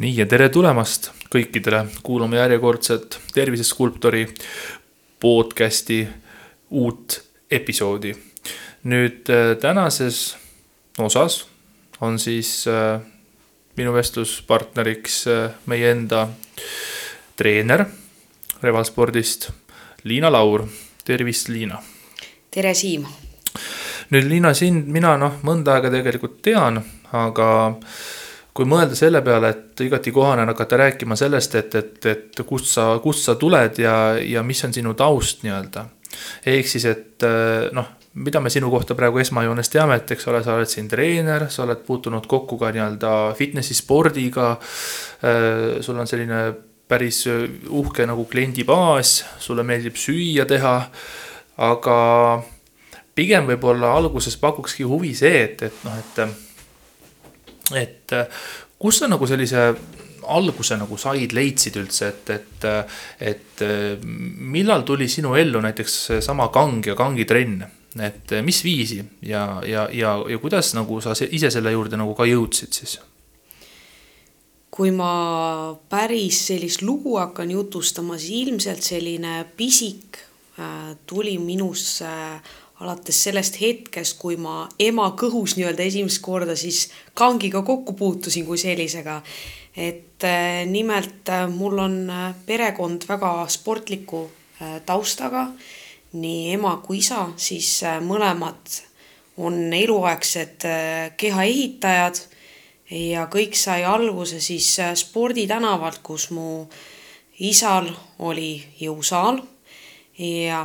nii ja tere tulemast kõikidele kuulama järjekordset Terviseskulptori podcasti uut episoodi. nüüd äh, tänases osas on siis äh, minu vestluspartneriks äh, meie enda treener Revalspordist, Liina Laur. tervist, Liina. tere, Siim. nüüd Liina, sind mina noh, mõnda aega tegelikult tean, aga kui mõelda selle peale, et igati kohane on hakata rääkima sellest, et, et, et kust sa, kust sa tuled ja, ja mis on sinu taust nii-öelda. ehk siis, et noh, mida me sinu kohta praegu esmajoones teame, et eks ole, sa oled siin treener, sa oled puutunud kokku ka nii-öelda fitnessi spordiga. sul on selline päris uhke nagu kliendibaas, sulle meeldib süüa teha. aga pigem võib-olla alguses pakukski huvi see, et, et noh, et et äh, kus sa nagu sellise alguse nagu said, leidsid üldse, et, et, et äh, millal tuli sinu ellu näiteks seesama kang ja kangitrenn? et äh, mis viisi ja, ja, ja, ja kuidas nagu sa ise selle juurde nagu ka jõudsid siis? kui ma päris sellist lugu hakkan jutustama, siis ilmselt selline pisik tuli minusse äh, alates sellest hetkest, kui ma ema kõhus nii-öelda esimest korda siis kangiga kokku puutusin kui sellisega. et äh, nimelt äh, mul on äh, perekond väga sportliku taustaga, nii ema kui isa, siis mõlemad on eluaegsed kehaehitajad. Ja kõik sai alguse siis sporditänavalt, kus mu isal oli jõusaal ja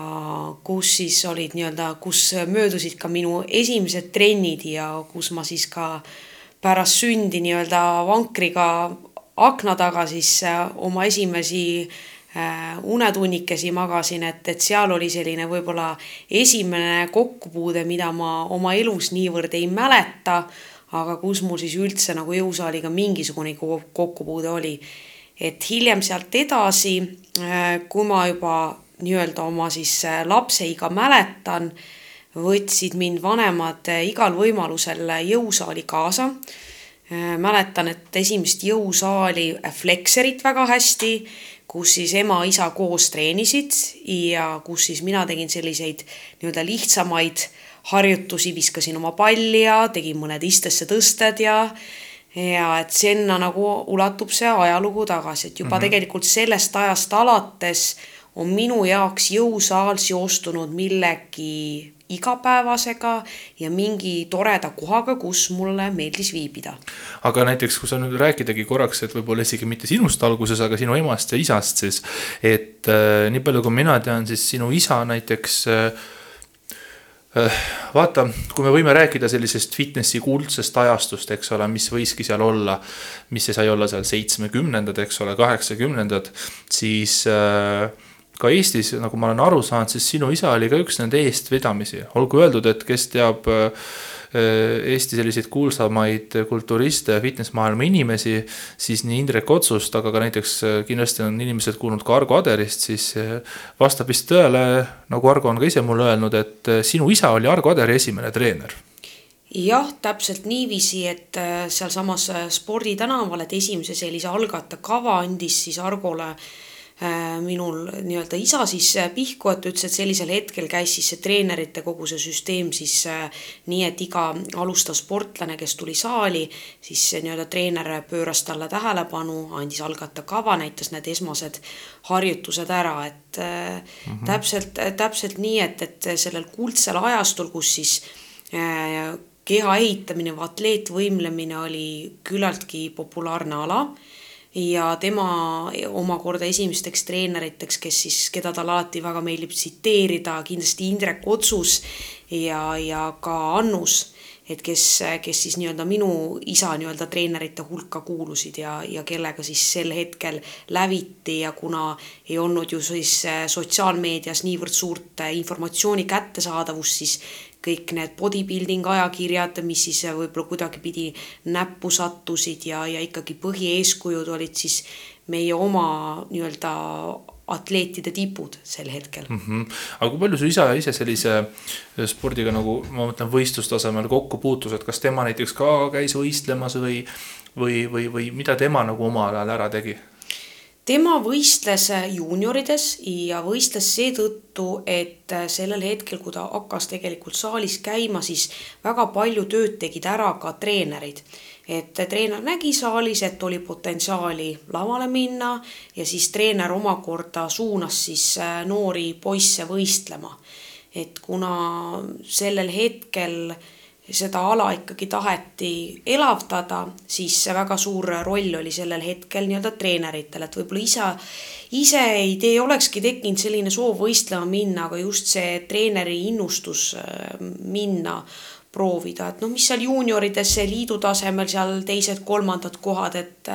kus siis olid nii-öelda, kus möödusid ka minu esimesed trennid ja kus ma siis ka pärast sündi nii-öelda vankriga akna taga siis äh, oma esimesi äh, unetunnikesi magasin, et, et seal oli selline võib-olla esimene kokkupuude, mida ma oma elus niivõrd ei mäleta, aga kus mul siis üldse nagu jõusaaliga mingisugune kokkupuude oli. et hiljem sealt edasi, äh, kui ma juba nii-öelda oma siis äh, lapseiga mäletan, võtsid mind vanemad äh, igal võimalusel jõusaali kaasa. Äh, mäletan, et esimest jõusaali Flexerit väga hästi, kus siis ema-isa koos treenisid ja kus siis mina tegin selliseid nii-öelda lihtsamaid harjutusi, viskasin oma palli ja tegin mõned istesse tõsted ja ja et sinna nagu ulatub see ajalugu tagasi, et juba mm -hmm. tegelikult sellest ajast alates on minu jaoks jõusaal seostunud millegi igapäevasega ja mingi toreda kohaga, kus mulle meeldis viibida. aga näiteks, kui sa nüüd rääkidagi korraks, et võib-olla isegi mitte sinust alguses, aga sinu emast ja isast siis. et äh, nii palju, kui mina tean, siis sinu isa näiteks äh, äh vaata, kui me võime rääkida sellisest fitnessi kuldsest ajastust, eks ole, mis võiski seal olla, mis sai olla seal seitsmekümnendad, eks ole, kaheksakümnendad, siis äh, ka Eestis, nagu ma olen aru saanud, siis sinu isa oli ka üks nende eestvedamisi, olgu öeldud, et kes teab äh, Eesti selliseid kuulsamaid kulturiste ja fitness maailma inimesi, siis nii Indrek Otsust, aga ka näiteks äh, kindlasti on inimesed kuulnud ka Argo Aderist, siis äh, vastab vist tõele, nagu Argo on ka ise mulle öelnud, et sinu isa oli Argo Aderi esimene treener. Jah, täpselt niiviisi, et sealsamas sporditänaval, et esimese sellise algatajakava andis siis Argole Äh, minul nii-öelda isa siis äh, pihku, et ütles, et sellisel hetkel käis siis see treenerite kogu see süsteem siis äh, nii, et iga alustav sportlane, kes tuli saali, siis nii-öelda treener pööras talle tähelepanu, andis algataja kava, näitas need esmased harjutused ära, et mm -hmm. täpselt, täpselt nii, et, et sellel kuldsel ajastul, kus siis keha ehitamine või atleetvõimlemine oli küllaltki populaarne ala ja tema omakorda esimesteks treeneriteks, kes siis, keda tal alati väga meeldib tsiteerida, kindlasti Indrek Otsus ja, ja ka Annus, et kes, kes siis nii-öelda minu isa nii-öelda treenerite hulka kuulusid ja, ja kellega siis sel hetkel läviti ja kuna ei olnud ju siis sotsiaalmeedias niivõrd suurt informatsiooni kättesaadavust, siis kõik need bodybuilding ajakirjad, mis siis võib-olla kuidagipidi näppu sattusid ja, ja ikkagi põhieeskujud olid siis meie oma nii-öelda atleetide tipud sel hetkel mm. -hmm. aga kui palju su isa ise sellise spordiga nagu ma mõtlen võistlustasemel kokku puutus, et kas tema näiteks ka käis võistlemas või, või, või, või mida tema nagu omal ajal ära tegi? Tema võistles juuniorides ja võistles seetõttu, et sellel hetkel, kui ta hakkas tegelikult saalis käima, siis väga palju tööd tegid ära ka treenerid. et treener nägi saalis, et oli potentsiaali lavale minna ja siis treener omakorda suunas siis noori poisse võistlema. et kuna sellel hetkel äh, seda ala ikkagi taheti elavdada, siis väga suur roll oli sellel hetkel nii-öelda treeneritel, et võib-olla isa, ise ei tee, olekski tekkinud selline soov võistlema minna, aga just see treeneri innustus äh, minna proovida, et noh, mis seal juuniorides liidu tasemel seal teised-kolmandad kohad, et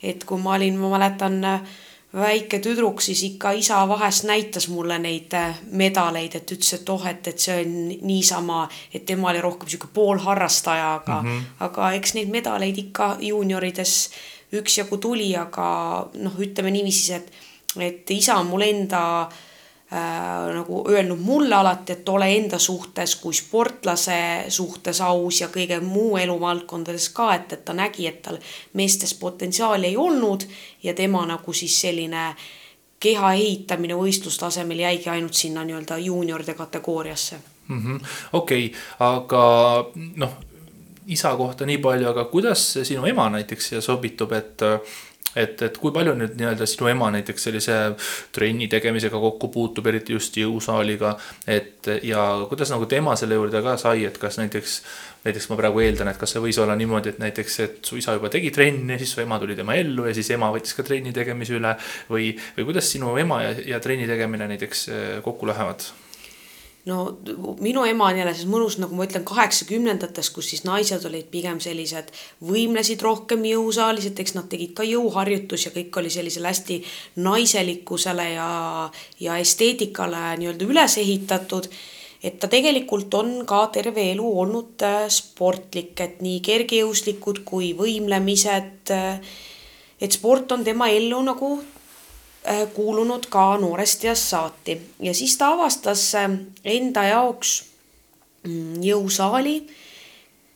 et kui ma olin, ma mäletan äh, väike tüdruk, siis ikka isa vahest näitas mulle neid äh, medaleid, et ütles, et oh, et, et see on niisama, et tema oli rohkem sihuke poolharrastaja, aga mm, -hmm. aga eks neid medaleid ikka juuniorides üksjagu tuli, aga noh, ütleme niiviisi, et, et isa on mul enda äh, äh, nagu öelnud mulle alati, et ole enda suhtes kui sportlase suhtes aus ja kõige muu eluvaldkondades ka, et, et ta nägi, et tal meestes potentsiaali ei olnud ja tema nagu siis selline keha ehitamine võistlustasemel jäigi ainult sinna nii-öelda juunioride kategooriasse. -hmm.. okei aga noh, isa kohta nii palju, aga kuidas sinu ema näiteks siia sobitub, et et, et kui palju nüüd nii-öelda sinu ema näiteks sellise trenni tegemisega kokku puutub, eriti just jõusaaliga, et ja kuidas nagu tema selle juurde ka sai, et kas näiteks, näiteks ma praegu eeldan, et kas see võis olla niimoodi, et näiteks, et su isa juba tegi trenni, siis su ema tuli tema ellu ja siis ema võttis ka trenni tegemise üle või, või kuidas sinu ema ja, ja trenni tegemine näiteks eh, kokku lähevad? No minu ema on jälle siis mõnus, nagu ma ütlen, kaheksakümnendates, kus siis naised olid pigem sellised, võimlesid rohkem jõusaalis, et eks nad tegid ka jõuharjutusi ja kõik oli sellisele hästi naiselikkusele ja, ja esteetikale nii-öelda üles ehitatud. et ta tegelikult on ka terve elu olnud äh, sportlik, et nii kergejõuslikud kui võimlemised. Äh, et sport on tema ellu nagu kuulunud ka noorest east saati. Ja siis ta avastas äh, enda jaoks mm, jõusaali,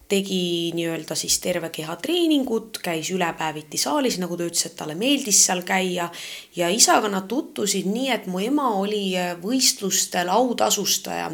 tegi nii-öelda siis terve keha treeningut, käis ülepäeviti saalis, nagu ta ütles, et talle meeldis seal käia. Ja isaga nad tutvusid nii, et mu ema oli äh, võistlustel autasustaja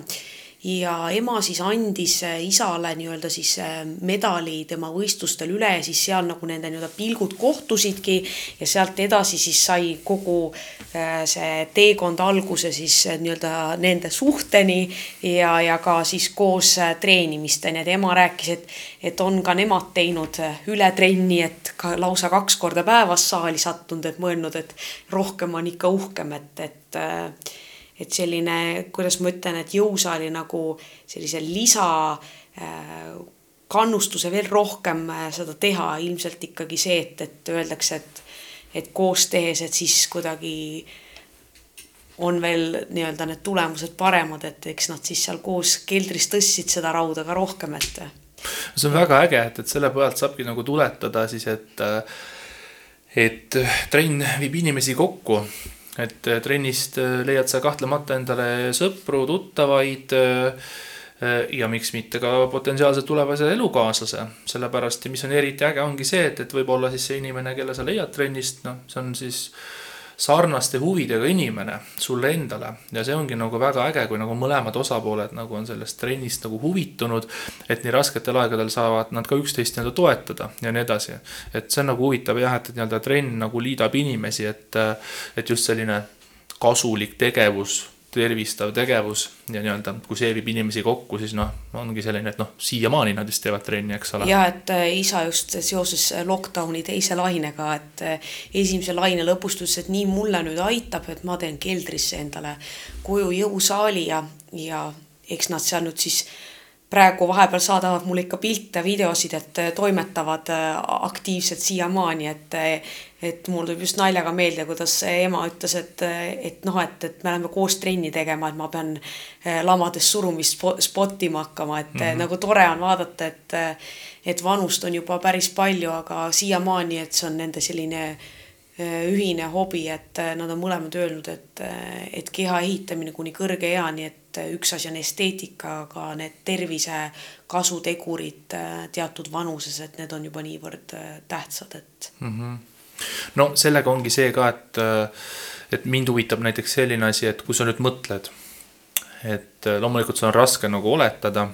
ja ema siis andis äh, isale nii-öelda siis äh, medali tema võistlustel üle siis seal nagu nende nii-öelda pilgud kohtusidki ja sealt edasi siis sai kogu äh, see teekond alguse siis nii-öelda nende suhteni ja, ja ka siis koos treenimisteni, et ema rääkis, et, et on ka nemad teinud üle trenni, et ka lausa kaks korda päevas saali sattunud, et mõelnud, et rohkem on ikka uhkem, et, et et selline, kuidas ma ütlen, et jõusaali nagu sellise lisa äh, kannustuse veel rohkem äh, seda teha, ilmselt ikkagi see, et, et öeldakse, et, et koos tehes, et siis kuidagi on veel nii-öelda need tulemused paremad, et eks nad siis seal koos keldris tõstsid seda rauda ka rohkem, et. see on väga äge, et, et selle pealt saabki nagu tuletada siis, et, et trenn viib inimesi kokku et äh, trennist äh, leiad sa kahtlemata endale sõpru, tuttavaid äh, ja miks mitte ka potentsiaalse tulevase elukaaslase, sellepärast mis on eriti äge, ongi see, et, et võib-olla siis see inimene, kelle sa leiad trennist, noh, see on siis sarnaste huvidega inimene sulle endale ja see ongi nagu väga äge, kui nagu mõlemad osapooled nagu on sellest trennist nagu huvitunud. et nii rasketel aegadel saavad nad ka üksteist nii-öelda toetada ja nii edasi. et see on nagu huvitav jah, et, et nii-öelda trenn nagu liidab inimesi, et, et just selline kasulik tegevus tervistav tegevus ja nii-öelda, kui see viib inimesi kokku, siis noh, ongi selline, et noh, siiamaani nad vist teevad trenni, eks ole. ja et äh, isa just seoses äh, lockdowni teise lainega, et äh, esimese laine lõpus ta ütles, et nii mulle nüüd aitab, et ma teen keldrisse endale koju jõusaali ja, ja eks nad seal nüüd siis praegu vahepeal saadavad mulle ikka pilte, videosid, et toimetavad aktiivselt siiamaani, et et mul tuleb just naljaga meelde, kuidas ema ütles, et, et noh, et, et me läheme koos trenni tegema, et ma pean lamades surumist spottima hakkama, et mm -hmm. nagu tore on vaadata, et et vanust on juba päris palju, aga siiamaani, et see on nende selline ühine hobi, et nad on mõlemad öelnud, et, et keha ehitamine kuni kõrge eani, et üks asi on esteetika, aga need tervise kasutegurid teatud vanuses, et need on juba niivõrd äh, tähtsad, et mm. -hmm. No sellega ongi see ka, et, et mind huvitab näiteks selline asi, et kui sa nüüd mõtled, et loomulikult see on raske nagu oletada,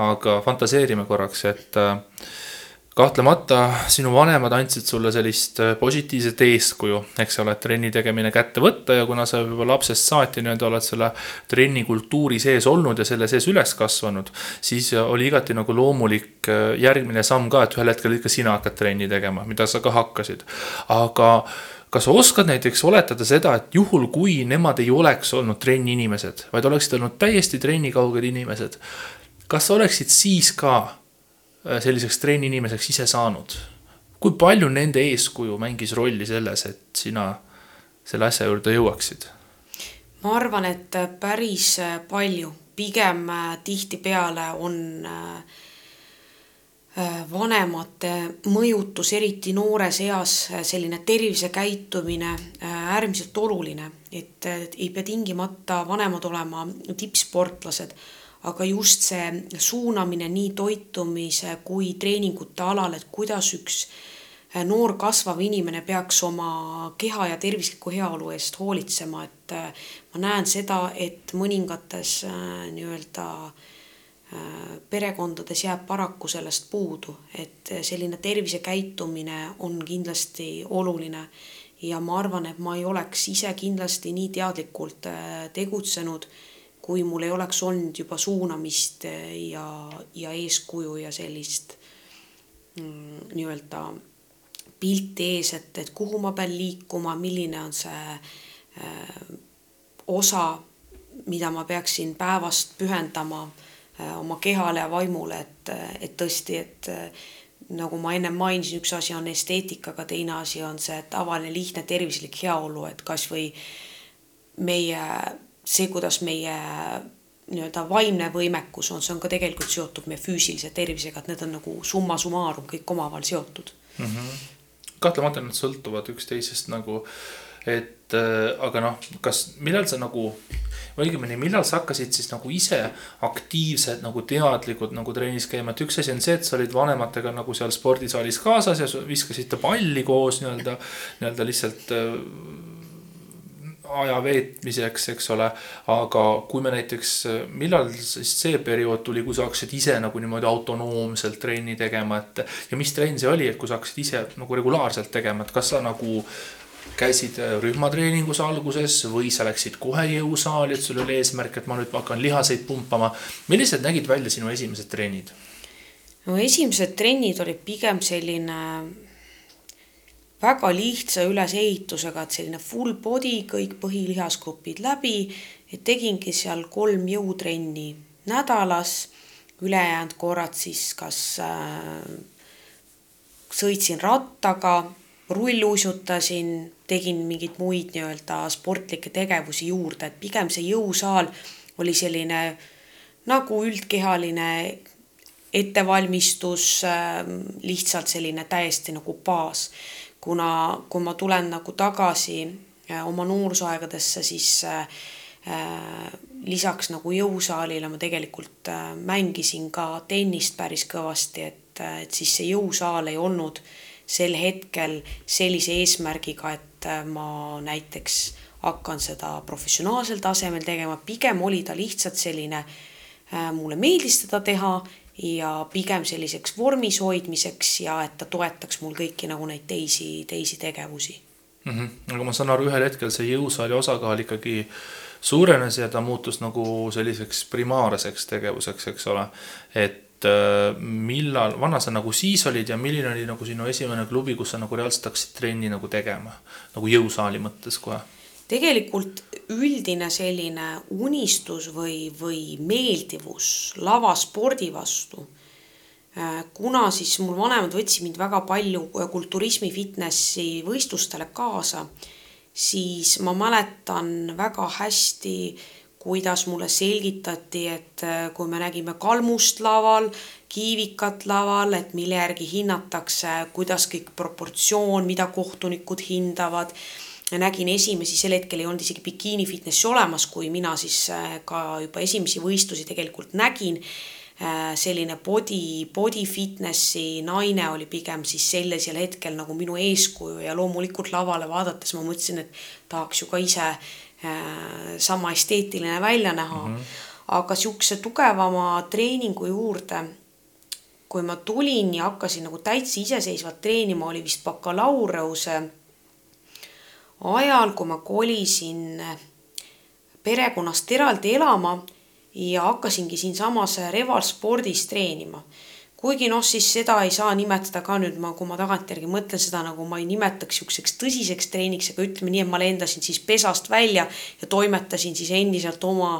aga fantaseerime korraks, et äh, kahtlemata sinu vanemad andsid sulle sellist äh, positiivset eeskuju, eks ole, et trenni tegemine kätte võtta ja kuna sa juba lapsest saati nii-öelda oled selle trennikultuuri sees olnud ja selle sees üles kasvanud, siis oli igati nagu loomulik äh, järgmine samm ka, et ühel hetkel ikka sina hakkad trenni tegema, mida sa ka hakkasid. aga kas sa oskad näiteks oletada seda, et juhul, kui nemad ei oleks olnud trenni inimesed, vaid oleksid olnud täiesti trennikauged inimesed, kas sa oleksid siis ka Äh, selliseks trenniinimeseks ise saanud. kui palju nende eeskuju mängis rolli selles, et sina selle asja juurde jõuaksid? ma arvan, et päris palju, pigem tihtipeale on äh, vanemate mõjutus, eriti noores eas, selline tervisekäitumine äh, äärmiselt oluline, et ei pea tingimata vanemad olema tippsportlased aga just see suunamine nii toitumise kui treeningute alal, et kuidas üks äh, noor kasvav inimene peaks oma keha ja tervisliku heaolu eest hoolitsema, et äh, ma näen seda, et mõningates äh, nii-öelda perekondades jääb paraku sellest puudu, et selline tervisekäitumine on kindlasti oluline. Ja ma arvan, et ma ei oleks ise kindlasti nii teadlikult tegutsenud kui mul ei oleks olnud juba suunamist ja, ja eeskuju ja sellist mm, nii-öelda pilti ees, et, et kuhu ma pean liikuma, milline on see äh, osa, mida ma peaksin päevast pühendama äh, oma kehale ja vaimule, et, et tõesti, et äh, nagu ma ennem mainisin, üks asi on esteetika, aga teine asi on see tavaline lihtne tervislik heaolu, et kasvõi meie see, kuidas meie nii-öelda vaimne võimekus on, see on ka tegelikult seotud meie füüsilise tervisega, et need on nagu summa summarum kõik omavahel seotud mm. -hmm. kahtlemata nad sõltuvad üksteisest nagu, et äh, aga noh, kas, millal sa nagu õigemini, millal sa hakkasid siis nagu ise aktiivselt nagu teadlikult nagu trennis käima, et üks asi on see, et sa olid vanematega nagu seal spordisaalis kaasas ja viskasite palli koos nii-öelda, nii-öelda lihtsalt äh, aja veetmiseks, eks ole. aga kui me näiteks, millal siis see periood tuli, kui sa hakkasid ise nagu niimoodi autonoomselt trenni tegema, et. ja mis trenn see oli, et kui sa hakkasid ise nagu regulaarselt tegema, et kas sa nagu käisid rühmatreeningus alguses või sa läksid kohe jõusaali, et sul oli eesmärk, et ma nüüd hakkan lihaseid pumpama. millised nägid välja sinu esimesed trennid? no esimesed trennid olid pigem selline väga lihtsa ülesehitusega, et selline full body, kõik põhilihasgrupid läbi, et tegingi seal kolm jõutrenni nädalas, ülejäänud korrad siis kas äh, sõitsin rattaga, rulluisutasin, tegin mingeid muid nii-öelda sportlikke tegevusi juurde, et pigem see jõusaal oli selline nagu üldkehaline ettevalmistus, äh, lihtsalt selline täiesti nagu baas kuna kui ma tulen nagu tagasi äh, oma noorusaegadesse, siis äh, äh, lisaks nagu jõusaalile ma tegelikult mängisin ka tennist päris kõvasti, et, et siis see jõusaal ei olnud sel hetkel sellise eesmärgiga, et ma näiteks hakkan seda professionaalsel tasemel tegema, pigem oli ta lihtsalt selline, mulle meeldis seda teha ja pigem selliseks vormis hoidmiseks ja et ta toetaks mul kõiki nagu neid teisi, teisi tegevusi mm. -hmm. aga ma saan aru, ühel hetkel see jõusaali osakaal ikkagi suurenes ja ta muutus nagu selliseks primaarseks tegevuseks, eks ole. et äh, millal, vana sa nagu siis olid ja milline oli nagu sinu esimene klubi, kus sa nagu reaalselt hakkasid trenni nagu tegema, nagu jõusaali mõttes kohe? Tegelikult üldine selline unistus või, või meeldivus lavaspordi vastu, äh, kuna siis mul vanemad võtsid mind väga palju kulturismi fitnessi võistlustele kaasa, siis ma mäletan väga hästi, kuidas mulle selgitati, et äh, kui me nägime kalmust laval, kiivikat laval, et mille järgi hinnatakse, kuidas kõik proportsioon, mida kohtunikud hindavad nägin esimesi, sel hetkel ei olnud isegi bikiini fitnessi olemas, kui mina siis äh, ka juba esimesi võistlusi tegelikult nägin Äh, selline body, body fitnessi naine oli pigem siis sellisel hetkel nagu minu eeskuju ja loomulikult lavale vaadates ma mõtlesin, et tahaks ju ka ise äh, sama esteetiline välja näha mm. -hmm. aga sihukese tugevama treeningu juurde, kui ma tulin ja hakkasin nagu täitsa iseseisvalt treenima, oli vist bakalaureuse ajal, kui ma kolisin perekonnast eraldi elama ja hakkasingi siinsamas Reval spordis treenima. kuigi noh, siis seda ei saa nimetada ka nüüd ma, kui ma tagantjärgi mõtlen seda nagu ma ei nimetaks niisuguseks tõsiseks treeniks, aga ütleme nii, et ma lendasin siis pesast välja ja toimetasin siis endiselt oma,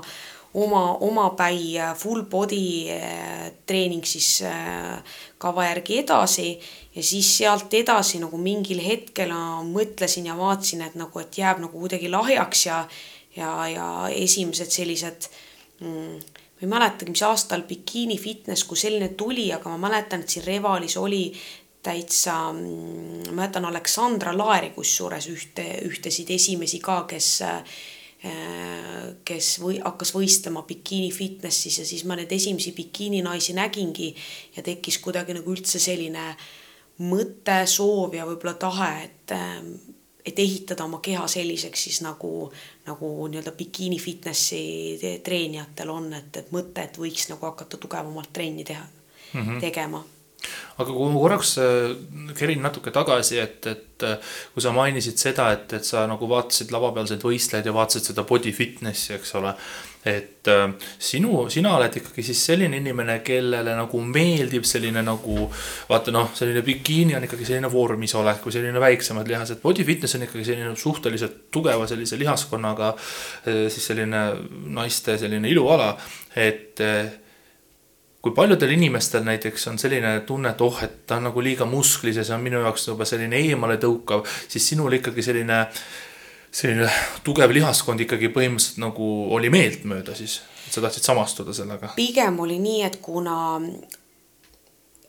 oma, omapäi full body eh, treening siis eh, kava järgi edasi. Ja siis sealt edasi nagu mingil hetkel mõtlesin ja vaatasin, et nagu, et jääb nagu kuidagi lahjaks ja ja, ja esimesed sellised äh, mm, ma ei mäletagi, mis aastal bikiini fitness kui selline tuli, aga ma mäletan, et siin Revalis oli täitsa mm,, ma mäletan Aleksandra Laeri kusjuures ühte, ühtesid esimesi ka, kes äh, kes või hakkas võistlema bikiini fitnessis ja siis ma neid esimesi bikiininaisi nägingi ja tekkis kuidagi nagu üldse selline mõte, soov ja võib-olla tahe, et et ehitada oma keha selliseks siis nagu, nagu nii-öelda bikiini fitnessi treenijatel on, et, et mõte, et võiks nagu hakata tugevamalt trenni teha mm, -hmm. tegema aga kui ma korraks äh, kerin natuke tagasi, et, et äh, kui sa mainisid seda, et, et sa nagu vaatasid lavapealseid võistlejaid ja vaatasid seda body fitness'i, eks ole et äh, sinu, sina oled ikkagi siis selline inimene, kellele nagu meeldib selline nagu vaata noh, selline bikiini on ikkagi selline vormis olek või selline väiksemad lihased. Body fitness on ikkagi selline suhteliselt tugeva sellise lihaskonnaga siis selline naiste selline iluala, et kui paljudel inimestel näiteks on selline tunne, et oh, et ta on nagu liiga musklis ja see on minu jaoks juba selline eemaletõukav, siis sinul ikkagi selline selline tugev lihaskond ikkagi põhimõtteliselt nagu oli meeltmööda siis, et sa tahtsid samastuda sellega? pigem oli nii, et kuna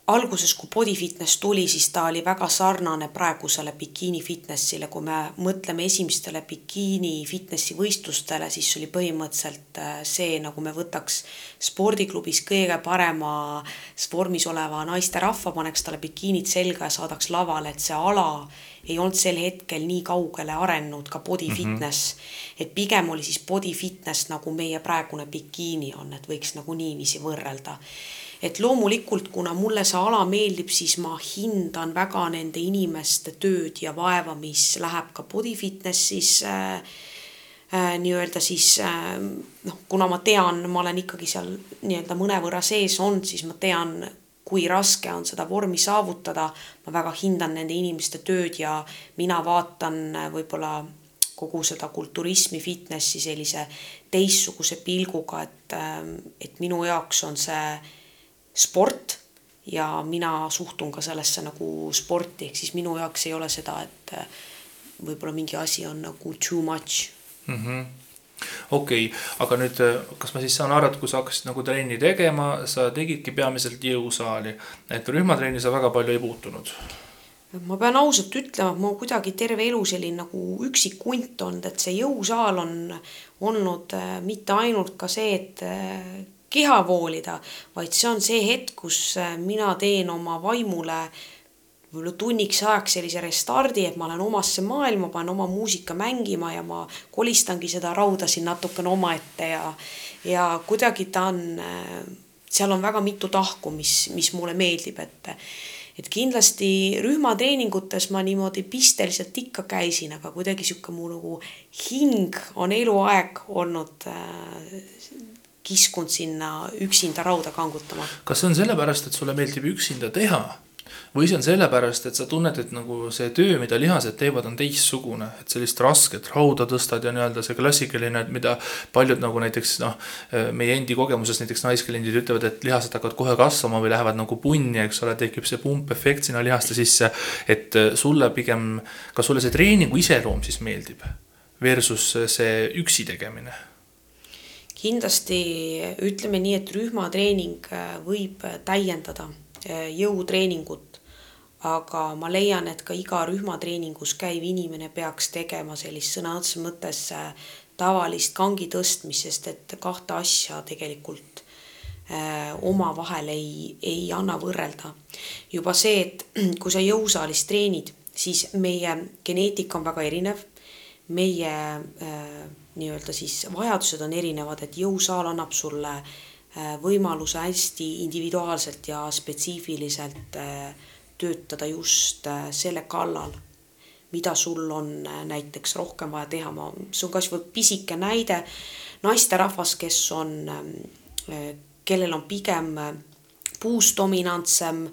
alguses, kui body fitness tuli, siis ta oli väga sarnane praegusele bikiini fitnessile, kui me mõtleme esimestele bikiini fitnessi võistlustele, siis oli põhimõtteliselt äh, see, nagu me võtaks spordiklubis kõige parema vormis oleva naisterahva, paneks talle bikiinid selga ja saadaks lavale, et see ala ei olnud sel hetkel nii kaugele arenenud ka body mm -hmm. fitness. et pigem oli siis body fitness nagu meie praegune bikiini on, et võiks nagu niiviisi võrrelda et loomulikult, kuna mulle see ala meeldib, siis ma hindan väga nende inimeste tööd ja vaeva, mis läheb ka body fitness'is äh, äh, nii-öelda siis äh, noh, kuna ma tean, ma olen ikkagi seal nii-öelda mõnevõrra sees olnud, siis ma tean, kui raske on seda vormi saavutada. ma väga hindan nende inimeste tööd ja mina vaatan äh, võib-olla kogu seda kulturismi, fitnessi sellise teistsuguse pilguga, et, äh, et minu jaoks on see sport ja mina suhtun ka sellesse nagu sporti, ehk siis minu jaoks ei ole seda, et äh, võib-olla mingi asi on nagu too much mm. -hmm okei okay,, aga nüüd, äh, kas ma siis saan aru, et kui sa hakkasid nagu trenni tegema, sa tegidki peamiselt jõusaali, et rühmatrenni sa väga palju ei puutunud? ma pean ausalt ütlema, et ma kuidagi terve elu selline nagu üksik hunt olnud, et see jõusaal on olnud äh, mitte ainult ka see, et keha voolida, vaid see on see hetk, kus äh, mina teen oma vaimule võib-olla tunniks ajaks sellise restardi, et ma lähen omasse maailma, panen oma muusika mängima ja ma kolistangi seda rauda siin natukene omaette ja, ja kuidagi ta on, äh, seal on väga mitu tahku, mis, mis mulle meeldib, et et kindlasti rühmatreeningutes ma niimoodi pisteliselt ikka käisin, aga kuidagi sihuke mu nagu hing on eluaeg olnud äh, kiskunud sinna üksinda rauda kangutama. kas see on sellepärast, et sulle meeldib üksinda teha või see on sellepärast, et sa tunned, et nagu see töö, mida lihased teevad, on teistsugune, et sellist rasket rauda tõstad ja nii-öelda see klassikaline, mida paljud nagu näiteks noh, meie endi kogemuses näiteks naiskliendid ütlevad, et lihased hakkavad kohe kasvama või lähevad nagu punni, eks ole, tekib see pumpefekt sinna lihaste sisse. et sulle pigem, kas sulle see treeningu iseloom siis meeldib versus see üksi tegemine kindlasti ütleme nii, et rühmatreening äh, võib täiendada äh, jõutreeningut, aga ma leian, et ka iga rühmatreeningus käiv inimene peaks tegema sellist sõna otseses mõttes tavalist kangi tõstmist, sest et kahte asja tegelikult äh, omavahel ei, ei anna võrrelda. juba see, et kui sa jõusaalis treenid, siis meie geneetika on väga erinev. meie äh, nii-öelda siis vajadused on erinevad, et jõusaal annab sulle äh, võimaluse hästi individuaalselt ja spetsiifiliselt äh, töötada just äh, selle kallal, mida sul on näiteks rohkem vaja teha, ma, see on kasvõi pisike näide, naisterahvas, kes on, kellel on pigem puust dominantsem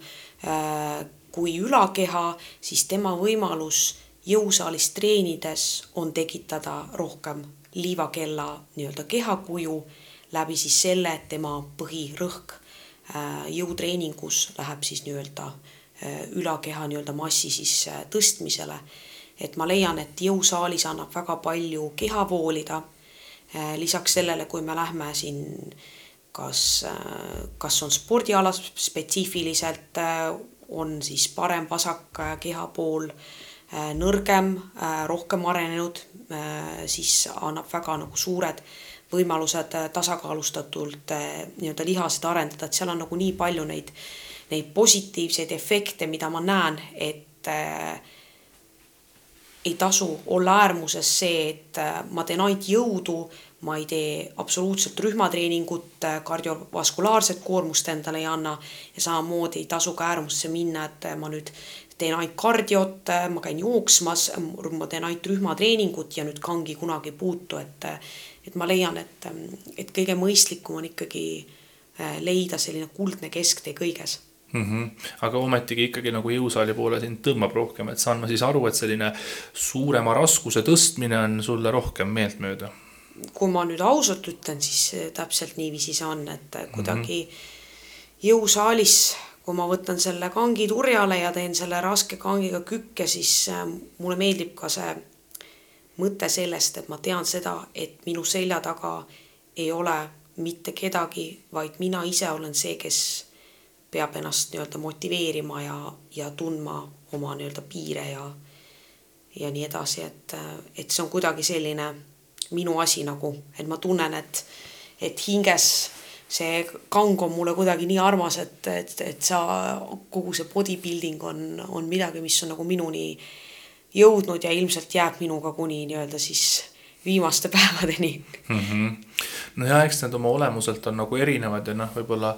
kui ülakeha, siis tema võimalus jõusaalis treenides on tekitada rohkem liivakella nii-öelda kehakuju läbi siis selle, et tema põhirõhk äh, jõutreeningus läheb siis nii-öelda äh, ülakeha nii-öelda massi siis äh, tõstmisele. et ma leian, et jõusaalis annab väga palju keha voolida. lisaks sellele, kui me lähme siin kas, kas on spordialas spetsiifiliselt, on siis parem vasak kehapool Äh, nõrgem, äh, rohkem arenenud, äh, siis annab väga nagu suured võimalused tasakaalustatult nii-öelda lihaseid arendada, et seal on nagu nii palju neid, neid positiivseid efekte, mida ma näen, et äh, ei tasu olla äärmuses see, et ma teen ainult jõudu, ma ei tee absoluutselt rühmatreeningut, kardiovaskulaarset koormust endale ei anna ja samamoodi ei tasu ka äärmusse minna, et ma nüüd teen ainult kardiot, ma käin jooksmas, ma teen ainult rühmatreeningut ja nüüd kangi kunagi ei puutu, et et ma leian, et, et kõige mõistlikum on ikkagi äh, leida selline kuldne kesktee kõiges mm. -hmm. aga ometigi ikkagi nagu jõusaali poole sind tõmbab rohkem, et saan ma siis aru, et selline suurema raskuse tõstmine on sulle rohkem meeltmööda? kui ma nüüd ausalt ütlen, siis täpselt niiviisi see on, et kuidagi mm -hmm. jõusaalis kui ma võtan selle kangi turjale ja teen selle raske kangiga kükke, siis äh, mulle meeldib ka see mõte sellest, et ma tean seda, et minu selja taga ei ole mitte kedagi, vaid mina ise olen see, kes peab ennast nii-öelda motiveerima ja, ja tundma oma nii-öelda piire ja, ja nii edasi, et, et see on kuidagi selline minu asi nagu, et ma tunnen, et, et hinges see kang on mulle kuidagi nii armas, et, et, et sa, kogu see bodybuilding on, on midagi, mis on nagu minuni jõudnud ja ilmselt jääb minuga kuni nii-öelda siis viimaste päevadeni mm. -hmm. no ja eks need oma olemuselt on nagu erinevad ja noh, võib-olla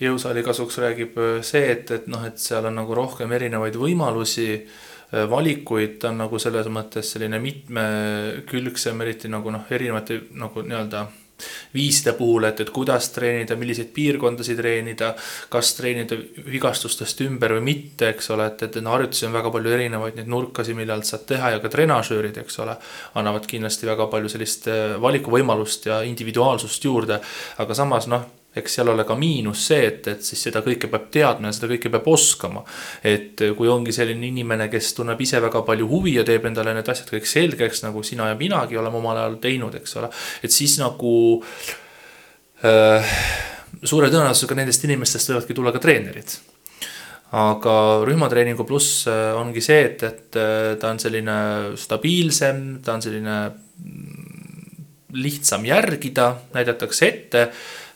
jõusaali kasuks räägib see, et, et noh, et seal on nagu rohkem erinevaid võimalusi valikuid, ta on nagu selles mõttes selline mitmekülgsem, eriti nagu noh, erinevate nagu nii-öelda viiside puhul, et, et kuidas treenida, milliseid piirkondasid treenida, kas treenida vigastustest ümber või mitte, eks ole, et, et harjutusi on väga palju erinevaid neid nurkasi, millal saad teha ja ka trenažöörid, eks ole, annavad kindlasti väga palju sellist eh, valikuvõimalust ja individuaalsust juurde, aga samas noh eks seal ole ka miinus see, et, et siis seda kõike peab teadma ja seda kõike peab oskama. et kui ongi selline inimene, kes tunneb ise väga palju huvi ja teeb endale need asjad kõik selgeks, nagu sina ja minagi oleme omal ajal teinud, eks ole. et siis nagu äh, suure tõenäosusega nendest inimestest võivadki tulla ka treenerid aga rühmatreeningu pluss äh, ongi see, et, et ta on selline stabiilsem, ta on selline mm, lihtsam järgida, näidatakse ette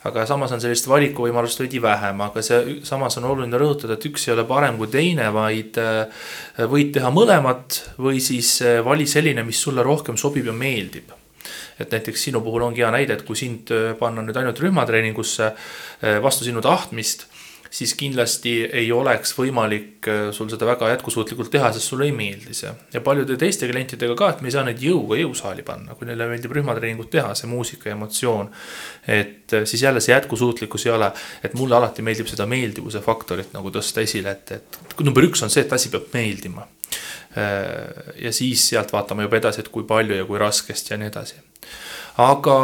aga samas on sellist valikuvõimalust veidi vähem, aga see samas on oluline rõhutada, et üks ei ole parem kui teine, vaid äh, võid teha mõlemat või siis äh, vali selline, mis sulle rohkem sobib ja meeldib. Et näiteks sinu puhul ongi hea näide, et kui sind äh, panna nüüd ainult rühmatreeningusse vastu sinu tahtmist siis kindlasti ei oleks võimalik äh, sul seda väga jätkusuutlikult teha, sest sulle ei meeldi see. ja paljude teiste klientidega ka, et me ei saa neid jõuga jõusaali panna, kui neile meeldib rühmatreeningut teha, see muusika emotsioon. et äh, siis jälle see jätkusuutlikkus ei ole, et mulle alati meeldib seda meeldivuse faktorit nagu tõsta esile, et, et number üks on see, et asi peab meeldima. Äh, ja siis sealt vaatame juba edasi, et kui palju ja kui raskesti ja nii edasi aga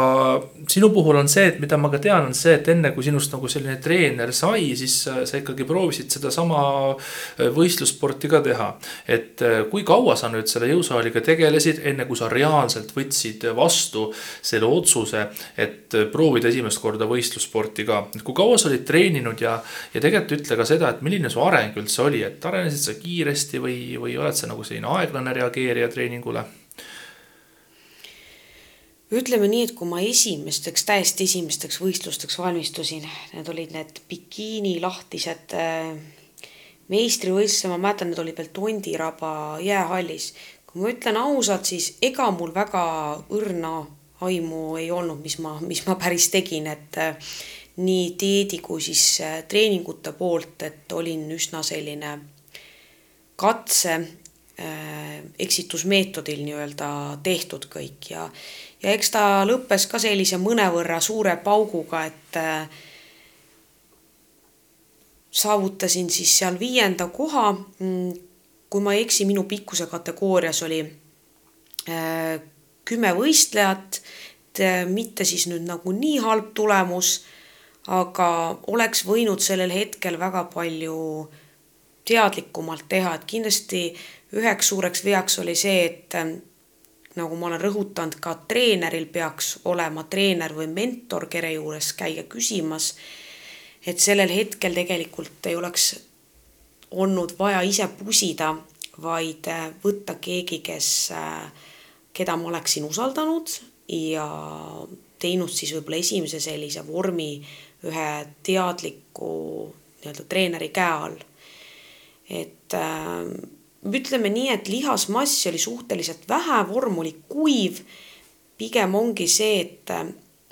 sinu puhul on see, et mida ma ka tean, on see, et enne kui sinust nagu selline treener sai, siis sa ikkagi proovisid sedasama äh, võistlussporti ka teha. et äh, kui kaua sa nüüd selle jõusaaliga tegelesid, enne kui sa reaalselt võtsid vastu selle otsuse, et proovida esimest korda võistlussporti ka. et kui kaua sa olid treeninud ja, ja tegelikult ütle ka seda, et milline su areng üldse oli, et arenesid sa kiiresti või, või oled sa nagu selline aeglane reageerija treeningule ütleme nii, et kui ma esimesteks, täiesti esimesteks võistlusteks valmistusin, need olid need bikiini lahtised äh, meistrivõistlused, ma mäletan, need olid veel Tondiraba jäähallis. kui ma ütlen ausalt, siis ega mul väga õrna aimu ei olnud, mis ma, mis ma päris tegin, et äh, nii dieedi kui siis äh, treeningute poolt, et olin üsna selline katse eksitusmeetodil nii-öelda tehtud kõik ja ja eks ta lõppes ka sellise mõnevõrra suure pauguga, et äh, saavutasin siis seal viienda koha. Mm, kui ma ei eksi, minu pikkuse kategoorias oli äh, kümme võistlejat, mitte siis nüüd nagu nii halb tulemus, aga oleks võinud sellel hetkel väga palju teadlikumalt teha, et kindlasti üheks suureks veaks oli see, et nagu ma olen rõhutanud, ka treeneril peaks olema treener või mentor, kelle juures käia küsimas. et sellel hetkel tegelikult ei oleks olnud vaja ise pusida, vaid äh, võtta keegi, kes, äh, keda ma oleksin usaldanud ja teinud siis võib-olla esimese sellise vormi ühe teadliku nii-öelda treeneri käe all. et äh, ütleme nii, et lihasmassi oli suhteliselt vähe, vorm oli kuiv. pigem ongi see, et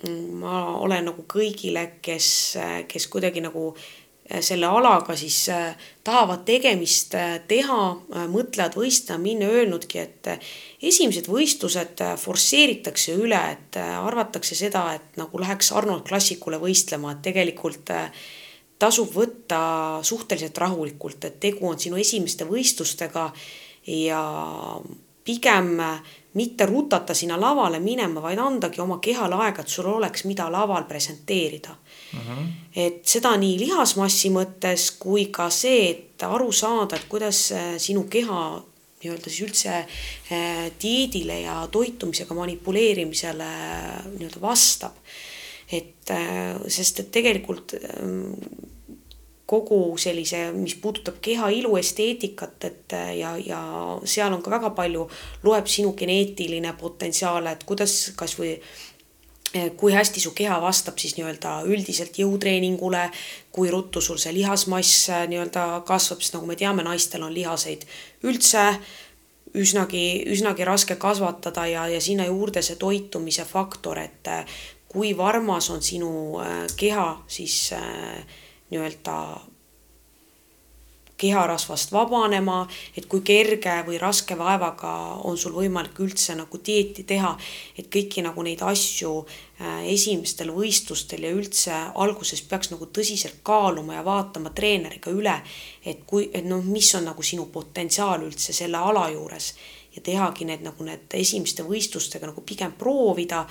mm, ma olen nagu kõigile, kes, kes kuidagi nagu äh, selle alaga siis äh, tahavad tegemist äh, teha, mõtlevad võistlema minna, öelnudki, et esimesed võistlused forsseeritakse üle, et arvatakse seda, et nagu läheks Arnold Klassikule võistlema, et tegelikult tasub võtta suhteliselt rahulikult, et tegu on sinu esimeste võistlustega ja pigem mitte rutata sinna lavale minema, vaid andagi oma kehale aega, et sul oleks, mida laval presenteerida mm. -hmm. et seda nii lihasmassi mõttes kui ka see, et aru saada, et kuidas sinu keha nii-öelda siis üldse eh, dieedile ja toitumisega manipuleerimisele nii-öelda vastab. et sest, et tegelikult kogu sellise, mis puudutab keha ilu, esteetikat, et ja, ja seal on ka väga palju, loeb sinu geneetiline potentsiaal, et kuidas kasvõi kui hästi su keha vastab siis nii-öelda üldiselt jõutreeningule, kui ruttu sul see lihasmass nii-öelda kasvab, sest nagu me teame, naistel on lihaseid üldse üsnagi, üsnagi raske kasvatada ja, ja sinna juurde see toitumise faktor, et kui varmas on sinu äh, keha siis äh, nii-öelda keharasvast vabanema, et kui kerge või raske vaevaga on sul võimalik üldse nagu dieeti teha, et kõiki nagu neid asju äh, esimestel võistlustel ja üldse alguses peaks nagu tõsiselt kaaluma ja vaatama treeneriga üle, et kui, et noh, mis on nagu sinu potentsiaal üldse selle ala juures. Ja tehagi need nagu need esimeste võistlustega nagu pigem proovida,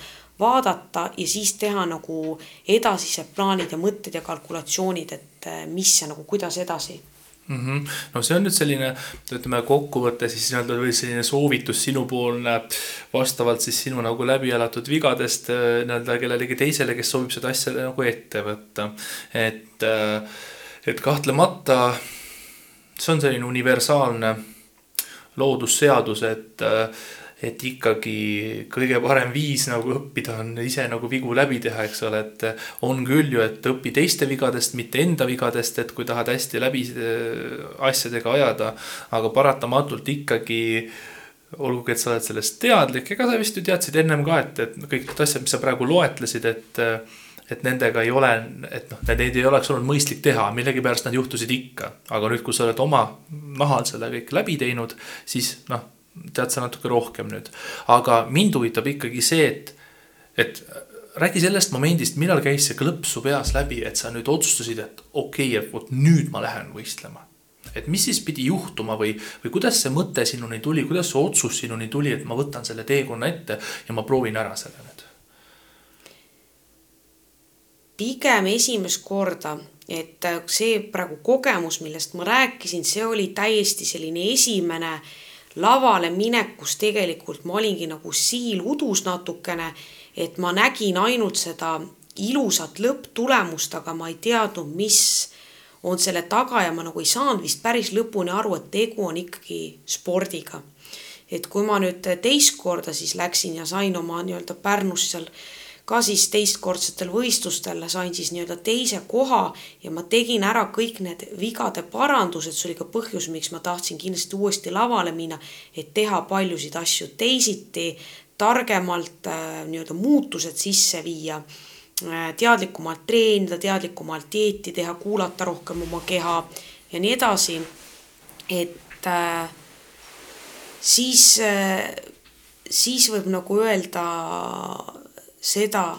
vaadata ja siis teha nagu edasised plaanid ja mõtted ja kalkulatsioonid, et eh, mis ja nagu kuidas edasi mm. -hmm. no see on nüüd selline, ütleme kokkuvõte siis nii-öelda või selline soovitus sinupoolne vastavalt siis sinu nagu läbi elatud vigadest eh, nii-öelda kellelegi teisele, kes soovib seda asja nagu ette võtta. et, eh, et kahtlemata see on selline universaalne loodusseadus, et et ikkagi kõige parem viis nagu õppida on ise nagu vigu läbi teha, eks ole, et on küll ju, et õpi teiste vigadest, mitte enda vigadest, et kui tahad hästi läbi äh, asjadega ajada, aga paratamatult ikkagi olgugi, et sa oled sellest teadlik, ega sa vist ju teadsid ennem ka, et, et kõik need asjad, mis sa praegu loetlesid, et et nendega ei ole, et noh, neid ei oleks olnud mõistlik teha, millegipärast nad juhtusid ikka. aga nüüd, kui sa oled oma nahal selle kõik läbi teinud, siis noh, tead sa natuke rohkem nüüd. aga mind huvitab ikkagi see, et, et räägi sellest momendist, millal käis see klõps su peas läbi, et sa nüüd otsustasid, et okei okay,, et vot nüüd ma lähen võistlema. et mis siis pidi juhtuma või, või kuidas see mõte sinuni tuli, kuidas see otsus sinuni tuli, et ma võtan selle teekonna ette ja ma proovin ära selle nüüd? pigem esimest korda, et see praegu kogemus, millest ma rääkisin, see oli täiesti selline esimene lavale minek, kus tegelikult ma olingi nagu siil udus natukene, et ma nägin ainult seda ilusat lõpptulemust, aga ma ei teadnud, mis on selle taga ja ma nagu ei saanud vist päris lõpuni aru, et tegu on ikkagi spordiga. et kui ma nüüd teist korda siis läksin ja sain oma nii-öelda Pärnus seal ka siis teistkordsetel võistlustel sain siis nii-öelda teise koha ja ma tegin ära kõik need vigade parandused, see oli ka põhjus, miks ma tahtsin kindlasti uuesti lavale minna, et teha paljusid asju teisiti, targemalt äh, nii-öelda muutused sisse viia Äh, teadlikumalt treenida, teadlikumalt dieeti teha, kuulata rohkem oma keha ja nii edasi. et äh, siis siis võib nagu öelda seda,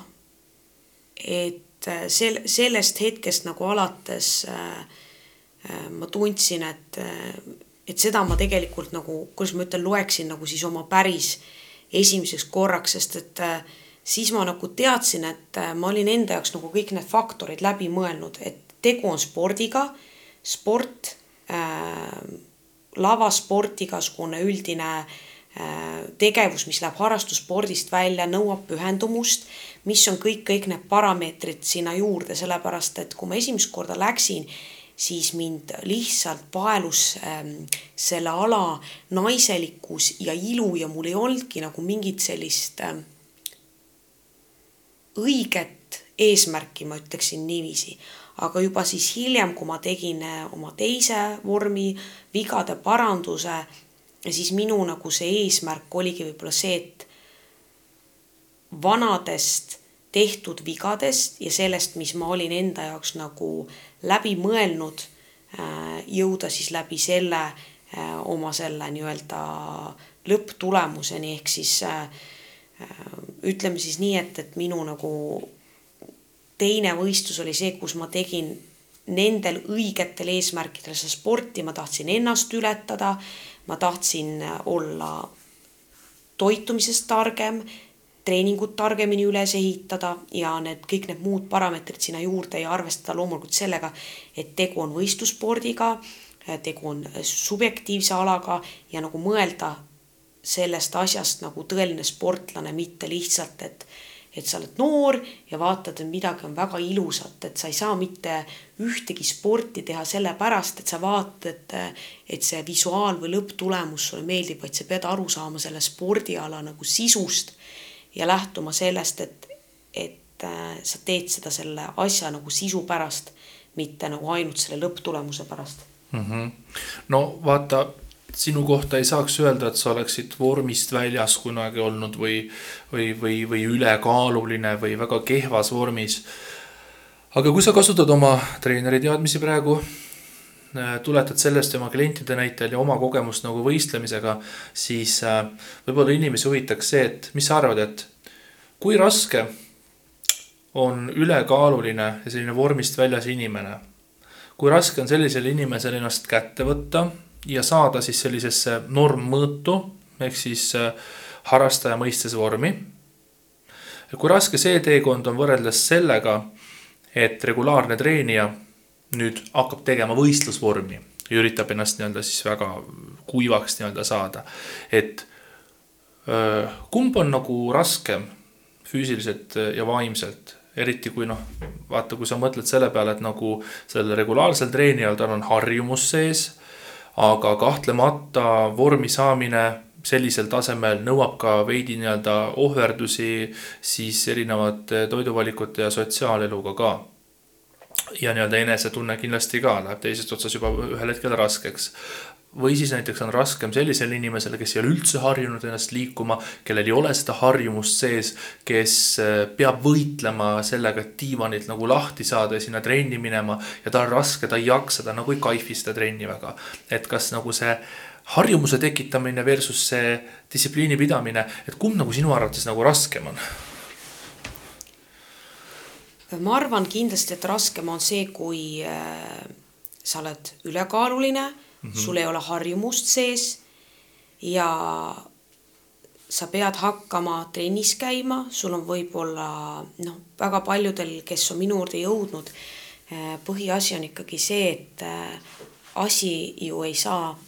et äh, sel-, sellest hetkest nagu alates äh, äh, ma tundsin, et, et seda ma tegelikult nagu, kuidas ma ütlen, loeksin nagu siis oma päris esimeseks korraks, sest et siis ma nagu teadsin, et ma olin enda jaoks nagu kõik need faktorid läbi mõelnud, et tegu on spordiga, sport äh,, lavasport, igasugune üldine äh, tegevus, mis läheb harrastusspordist välja, nõuab pühendumust, mis on kõik, kõik need parameetrid sinna juurde, sellepärast et kui ma esimest korda läksin, siis mind lihtsalt paelus ähm, selle ala naiselikkus ja ilu ja mul ei olnudki nagu mingit sellist äh, õiget eesmärki, ma ütleksin niiviisi. aga juba siis hiljem, kui ma tegin äh, oma teise vormi vigade paranduse, siis minu nagu see eesmärk oligi võib-olla see, et vanadest tehtud vigadest ja sellest, mis ma olin enda jaoks nagu läbi mõelnud, äh, jõuda siis läbi selle äh, oma selle nii-öelda lõpptulemuseni. Ehk siis Äh, ütleme siis nii, et, et minu nagu teine võistlus oli see, kus ma tegin nendel õigetel eesmärkidel seda sporti, ma tahtsin ennast ületada, ma tahtsin olla toitumisest targem, treeningut targemini üles ehitada ja need kõik need muud parameetrid sinna juurde ja arvestada loomulikult sellega, et tegu on võistlusspordiga, tegu on subjektiivse alaga ja nagu mõelda sellest asjast nagu tõeline sportlane, mitte lihtsalt, et et sa oled noor ja vaatad, et midagi on väga ilusat, et sa ei saa mitte ühtegi sporti teha sellepärast, et sa vaatad, et see visuaal või lõpptulemus sulle meeldib, vaid sa pead aru saama selle spordiala nagu sisust ja lähtuma sellest, et, et äh, sa teed seda selle asja nagu sisu pärast, mitte nagu ainult selle lõpptulemuse pärast mm. -hmm. no vaata sinu kohta ei saaks öelda, et sa oleksid vormist väljas kunagi olnud või, või, või, või ülekaaluline või väga kehvas vormis. aga kui sa kasutad oma treeneri teadmisi praegu, äh, tuletad sellest oma klientide näitel ja oma kogemust nagu võistlemisega, siis äh, võib-olla inimesi huvitaks see, et mis sa arvad, et kui raske on ülekaaluline ja selline vormist väljas inimene. kui raske on sellisel inimesel ennast kätte võtta ja saada siis sellisesse normmõõtu ehk siis äh, harrastaja mõistes vormi. kui raske see teekond on võrreldes sellega, et regulaarne treenija nüüd hakkab tegema võistlusvormi ja üritab ennast nii-öelda siis väga kuivaks nii-öelda saada. et öö, kumb on nagu raskem füüsiliselt ja vaimselt, eriti kui noh, vaata, kui sa mõtled selle peale, et nagu sellel regulaarsel treenijal, tal on harjumus sees aga kahtlemata vormi saamine sellisel tasemel nõuab ka veidi nii-öelda ohverdusi siis erinevate toiduvalikute ja sotsiaaleluga ka. ja nii-öelda enesetunne kindlasti ka läheb teisest otsast juba ühel hetkel raskeks või siis näiteks on raskem sellisele inimesele, kes ei ole üldse harjunud ennast liikuma, kellel ei ole seda harjumust sees, kes äh, peab võitlema sellega, et diivanilt nagu lahti saada ja sinna trenni minema ja tal on raske, ta ei jaksa, ta nagu ei kaifi seda trenni väga. et kas nagu see harjumuse tekitamine versus see distsipliini pidamine, et kumb nagu sinu arvates nagu raskem on? ma arvan kindlasti, et raskem on see, kui äh, sa oled ülekaaluline mm, -hmm. sul ei ole harjumust sees ja sa pead hakkama trennis käima, sul on võib-olla noh, väga paljudel, kes on minu juurde jõudnud, äh, põhiasi on ikkagi see, et äh, asi ju ei saa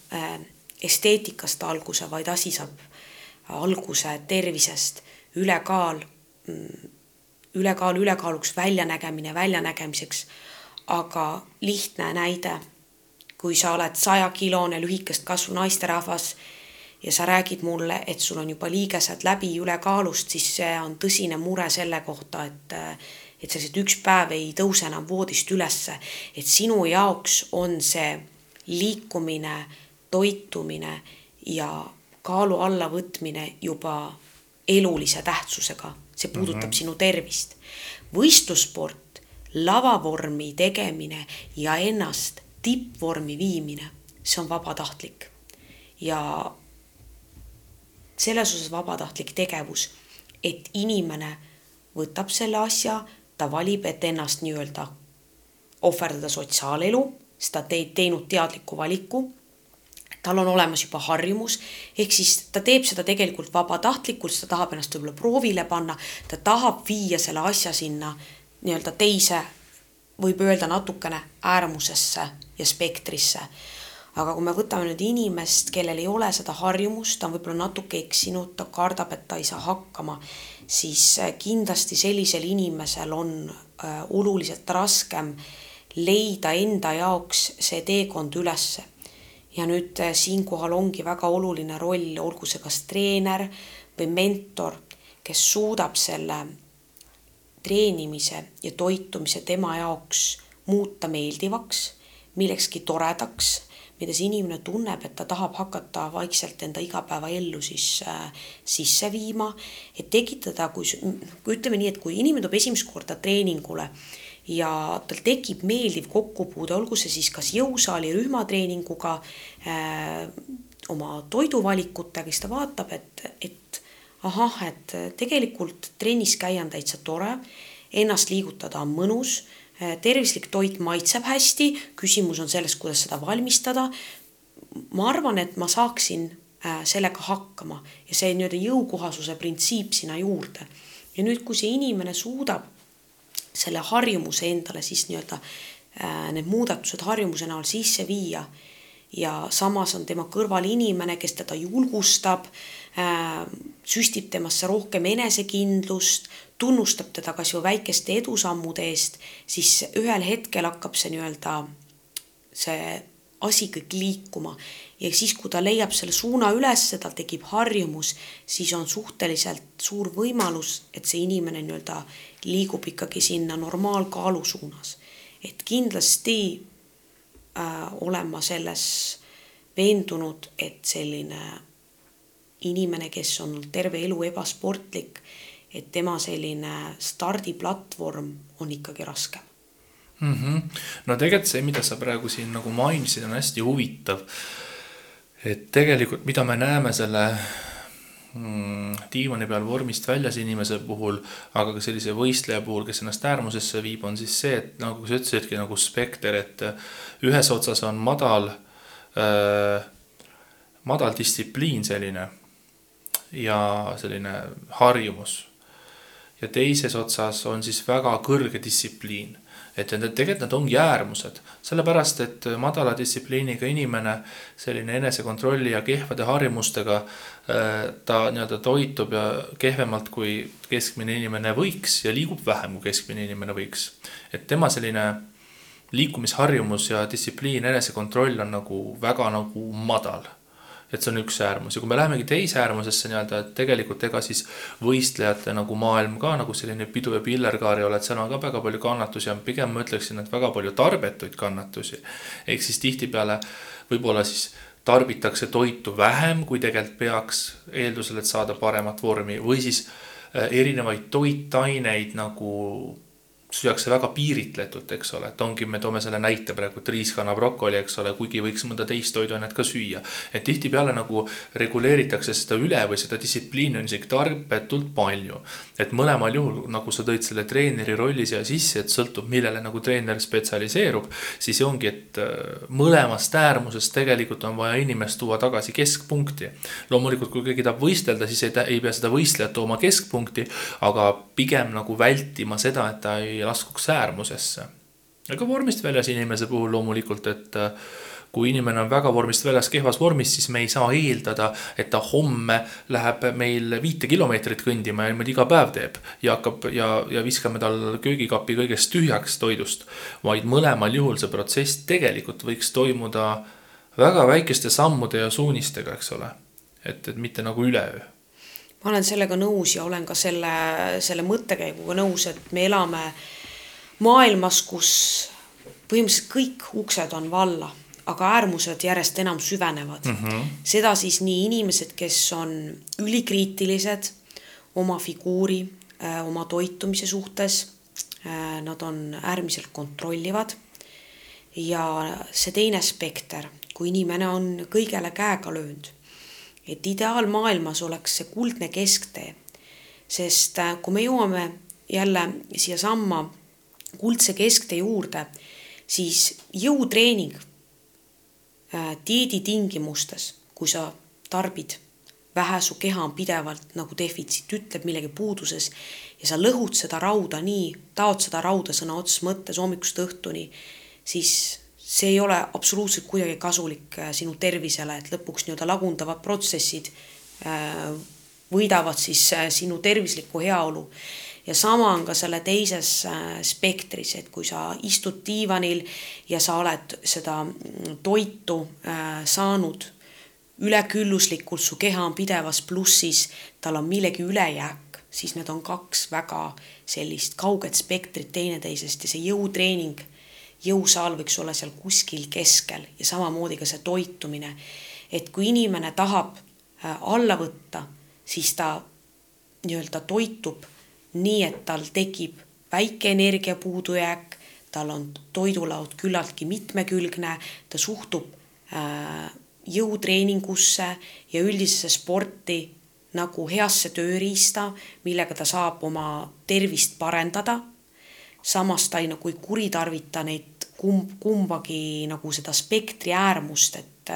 esteetikast alguse, vaid asi saab alguse tervisest, ülekaal, mm, ülekaal ülekaaluks, väljanägemine väljanägemiseks. aga lihtne näide, kui sa oled sajakilone lühikest kasvu naisterahvas ja sa räägid mulle, et sul on juba liigesed läbi ülekaalust, siis see on tõsine mure selle kohta, et et sa lihtsalt üks päev ei tõuse enam voodist ülesse, et sinu jaoks on see liikumine, toitumine ja kaalu allavõtmine juba elulise tähtsusega, see puudutab mm -hmm. sinu tervist. võistlussport, lavavormi tegemine ja ennast tippvormi viimine, see on vabatahtlik. ja selles osas vabatahtlik tegevus, et inimene võtab selle asja, ta valib, et ennast nii-öelda ohverdada sotsiaalelu, siis ta teeb teinud teadliku valiku tal on olemas juba harjumus, ehk siis ta teeb seda tegelikult vabatahtlikult, ta tahab ennast võib-olla proovile panna, ta tahab viia selle asja sinna nii-öelda teise, võib öelda natukene äärmusesse ja spektrisse. aga kui me võtame nüüd inimest, kellel ei ole seda harjumust, ta on võib-olla natuke eksinud, ta kardab, et ta ei saa hakkama, siis äh, kindlasti sellisel inimesel on äh, oluliselt raskem leida enda jaoks see teekond ülesse ja nüüd äh, siinkohal ongi väga oluline roll, olgu see kas treener või mentor, kes suudab selle treenimise ja toitumise tema jaoks muuta meeldivaks, millekski toredaks, see inimene tunneb, et ta tahab hakata vaikselt enda igapäevaellu siis äh, sisse viima, et tekitada, kui, kui ütleme nii, et kui inimene tuleb esimest korda treeningule ja tal tekib meeldiv kokkupuude, olgu see siis kas jõusaali rühmatreeninguga äh,, oma toiduvalikutega, siis ta vaatab, et, et ahah, et tegelikult trennis käia on täitsa tore, ennast liigutada on mõnus äh,, tervislik toit maitseb hästi, küsimus on selles, kuidas seda valmistada. ma arvan, et ma saaksin äh, sellega hakkama ja see nii-öelda jõukohasuse printsiip sinna juurde. ja nüüd, kui see inimene suudab selle harjumuse endale siis nii-öelda need muudatused harjumuse näol sisse viia ja samas on tema kõrval inimene, kes teda julgustab, äh, süstib temasse rohkem enesekindlust, tunnustab teda kas või väikeste edusammude eest, siis ühel hetkel hakkab see nii-öelda see asi kõik liikuma ja siis, kui ta leiab selle suuna üles, tal tekib harjumus, siis on suhteliselt suur võimalus, et see inimene nii-öelda liigub ikkagi sinna normaalkaalu suunas. et kindlasti äh, olen ma selles veendunud, et selline inimene, kes on terve elu ebasportlik, et tema selline stardiplatvorm on ikkagi raskem mm. -hmm. no tegelikult see, mida sa praegu siin nagu mainisid, on hästi huvitav. et tegelikult, mida me näeme selle mm, diivani peal vormist väljas inimese puhul, aga ka sellise võistleja puhul, kes ennast äärmusesse viib, on siis see, et nagu sa ütlesidki nagu spekter, et ühes otsas on madal äh,, madal distsipliin selline ja selline harjumus. ja teises otsas on siis väga kõrge distsipliin et need tegelikult need ongi äärmused, sellepärast et madala distsipliiniga inimene, selline enesekontrolli ja kehvade harjumustega, äh, ta nii-öelda toitub ja kehvemalt kui keskmine inimene võiks ja liigub vähem kui keskmine inimene võiks. et tema selline liikumisharjumus ja distsipliin, enesekontroll on nagu väga nagu madal et see on üks äärmus ja kui me lähemegi teise äärmusesse nii-öelda, et tegelikult ega siis võistlejate nagu maailm ka nagu selline pidu ja pillerkaar ei ole, et seal on ka väga palju kannatusi ja pigem ma ütleksin, et väga palju tarbetuid kannatusi. ehk siis tihtipeale võib-olla siis tarbitakse toitu vähem, kui tegelikult peaks, eeldusel, et saada paremat vormi või siis äh, erinevaid toitaineid nagu süüakse väga piiritletult, eks ole, et ongi, me toome selle näite praegu, et riiskana brokoli, eks ole, kuigi võiks mõnda teist toiduainet ka süüa. et tihtipeale nagu reguleeritakse seda üle või seda distsipliini on isegi tarbetult palju. et mõlemal juhul, nagu sa tõid selle treeneri rolli siia sisse, et sõltub, millele nagu treener spetsialiseerub, siis ongi, et äh, mõlemast äärmusest tegelikult on vaja inimest tuua tagasi keskpunkti. loomulikult, kui keegi tahab võistelda, siis ei, ei pea seda võistlejat tooma keskpunkti, aga pigem nagu vältima seda, et ta ei laskuks äärmusesse. aga vormist väljas inimese puhul loomulikult, et äh, kui inimene on väga vormist väljas, kehvas vormis, siis me ei saa eeldada, et ta homme läheb meil viite kilomeetrit kõndima ja niimoodi iga päev teeb. ja hakkab ja, ja viskame tal köögikapi kõigest tühjaks toidust. vaid mõlemal juhul see protsess tegelikult võiks toimuda väga väikeste sammude ja suunistega, eks ole. et, et mitte nagu üleöö ma olen sellega nõus ja olen ka selle, selle mõttekäiguga nõus, et me elame maailmas, kus põhimõtteliselt kõik uksed on valla, aga äärmused järjest enam süvenevad mm. -hmm. seda siis nii inimesed, kes on ülikriitilised oma figuuri, äh, oma toitumise suhtes. Äh, nad on äärmiselt kontrollivad. ja see teine spekter, kui inimene on kõigele käega löönud, et ideaalmaailmas oleks see kuldne kesktee. sest äh, kui me jõuame jälle siiasamma kuldse kesktee juurde, siis jõutreening äh, dieedi tingimustes, kui sa tarbid vähe, su keha on pidevalt nagu defitsiit ütleb millegi puuduses ja sa lõhud seda rauda nii, taod seda rauda sõna otseses mõttes hommikust õhtuni, siis see ei ole absoluutselt kuidagi kasulik äh, sinu tervisele, et lõpuks nii-öelda lagundavad protsessid äh, võidavad siis sinu tervislikku heaolu. Ja sama on ka selle teises äh, spektris, et kui sa istud diivanil ja sa oled seda mm, toitu äh, saanud ülekülluslikult, su keha on pidevas plussis, tal on millegi ülejääk, siis need on kaks väga sellist kauget spektrit teineteisest ja see jõutreening, jõusaal võiks olla seal kuskil keskel ja samamoodi ka see toitumine. et kui inimene tahab äh, alla võtta, siis ta nii-öelda toitub nii et tal tekib väike energia puudujääk, tal on toidulaud küllaltki mitmekülgne, ta suhtub äh, jõutreeningusse ja üldisesse sporti nagu heasse tööriista, millega ta saab oma tervist parendada. Samas ta ei nagu ei kuritarvita neid kumb, kumbagi nagu seda spektri äärmust, et,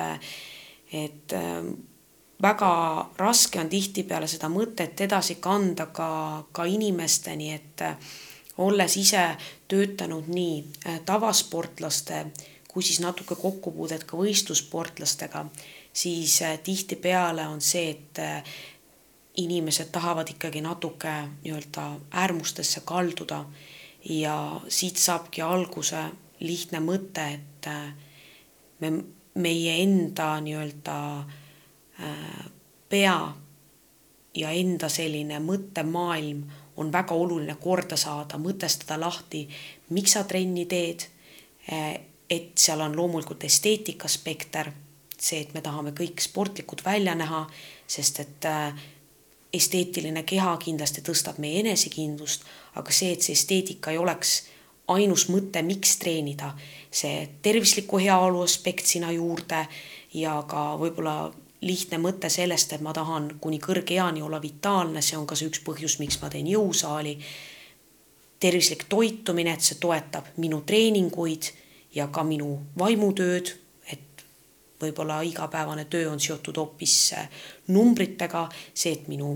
et väga raske on tihtipeale seda mõtet edasi kanda ka, ka inimesteni, et äh, olles ise töötanud nii äh, tavasportlaste kui siis natuke kokkupuudet ka võistlussportlastega, siis äh, tihtipeale on see, et inimesed tahavad ikkagi natuke nii-öelda äärmustesse kalduda ja siit saabki alguse lihtne mõte, et me, meie enda nii-öelda äh, pea ja enda selline mõttemaailm on väga oluline korda saada, mõtestada lahti, miks sa trenni teed. et seal on loomulikult esteetika spekter, see, et me tahame kõik sportlikud välja näha, sest et äh, esteetiline keha kindlasti tõstab meie enesekindlust, aga see, et see esteetika ei oleks ainus mõte, miks treenida, see tervisliku heaolu aspekt sinna juurde ja ka võib-olla lihtne mõte sellest, et ma tahan kuni kõrge eani olla vitaalne, see on ka see üks põhjus, miks ma teen jõusaali. tervislik toitumine, et see toetab minu treeninguid ja ka minu vaimutööd, võib-olla igapäevane töö on seotud hoopis äh, numbritega, see, et minu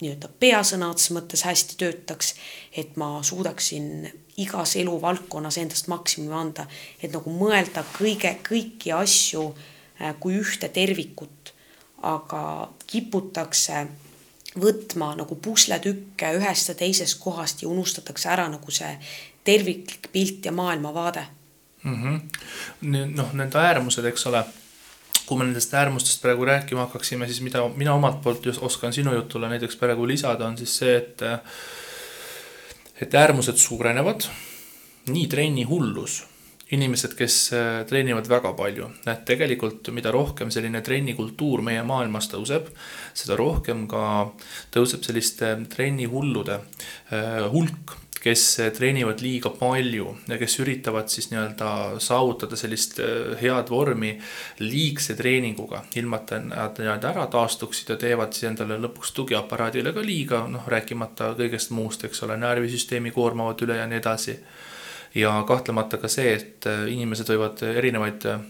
nii-öelda pea sõna otseses mõttes hästi töötaks, et ma suudaksin igas eluvaldkonnas endast maksimumi anda, et nagu mõelda kõige, kõiki asju äh, kui ühte tervikut aga kiputakse võtma nagu pusletükke ühest ja teisest kohast ja unustatakse ära nagu see terviklik pilt ja maailmavaade mm. -hmm. noh, need äärmused, eks ole. Kui me nendest äärmustest praegu rääkima hakkaksime, siis mida mina omalt poolt oskan sinu jutule näiteks praegu lisada, on siis see, et et äärmused suurenevad. nii trenni hullus inimesed, kes äh, treenivad väga palju, et tegelikult mida rohkem selline trennikultuur meie maailmas tõuseb, seda rohkem ka tõuseb selliste trennihullude äh, hulk, kes treenivad liiga palju ja kes üritavad siis nii-öelda saavutada sellist äh, head vormi liigse treeninguga, ilma et nad nii-öelda ära taastuksid ja teevad siis endale lõpuks tugiaparaadile ka liiga, noh, rääkimata kõigest muust, eks ole, närvisüsteemi koormavad üle ja nii edasi. ja kahtlemata ka see, et äh, inimesed võivad erinevaid äh,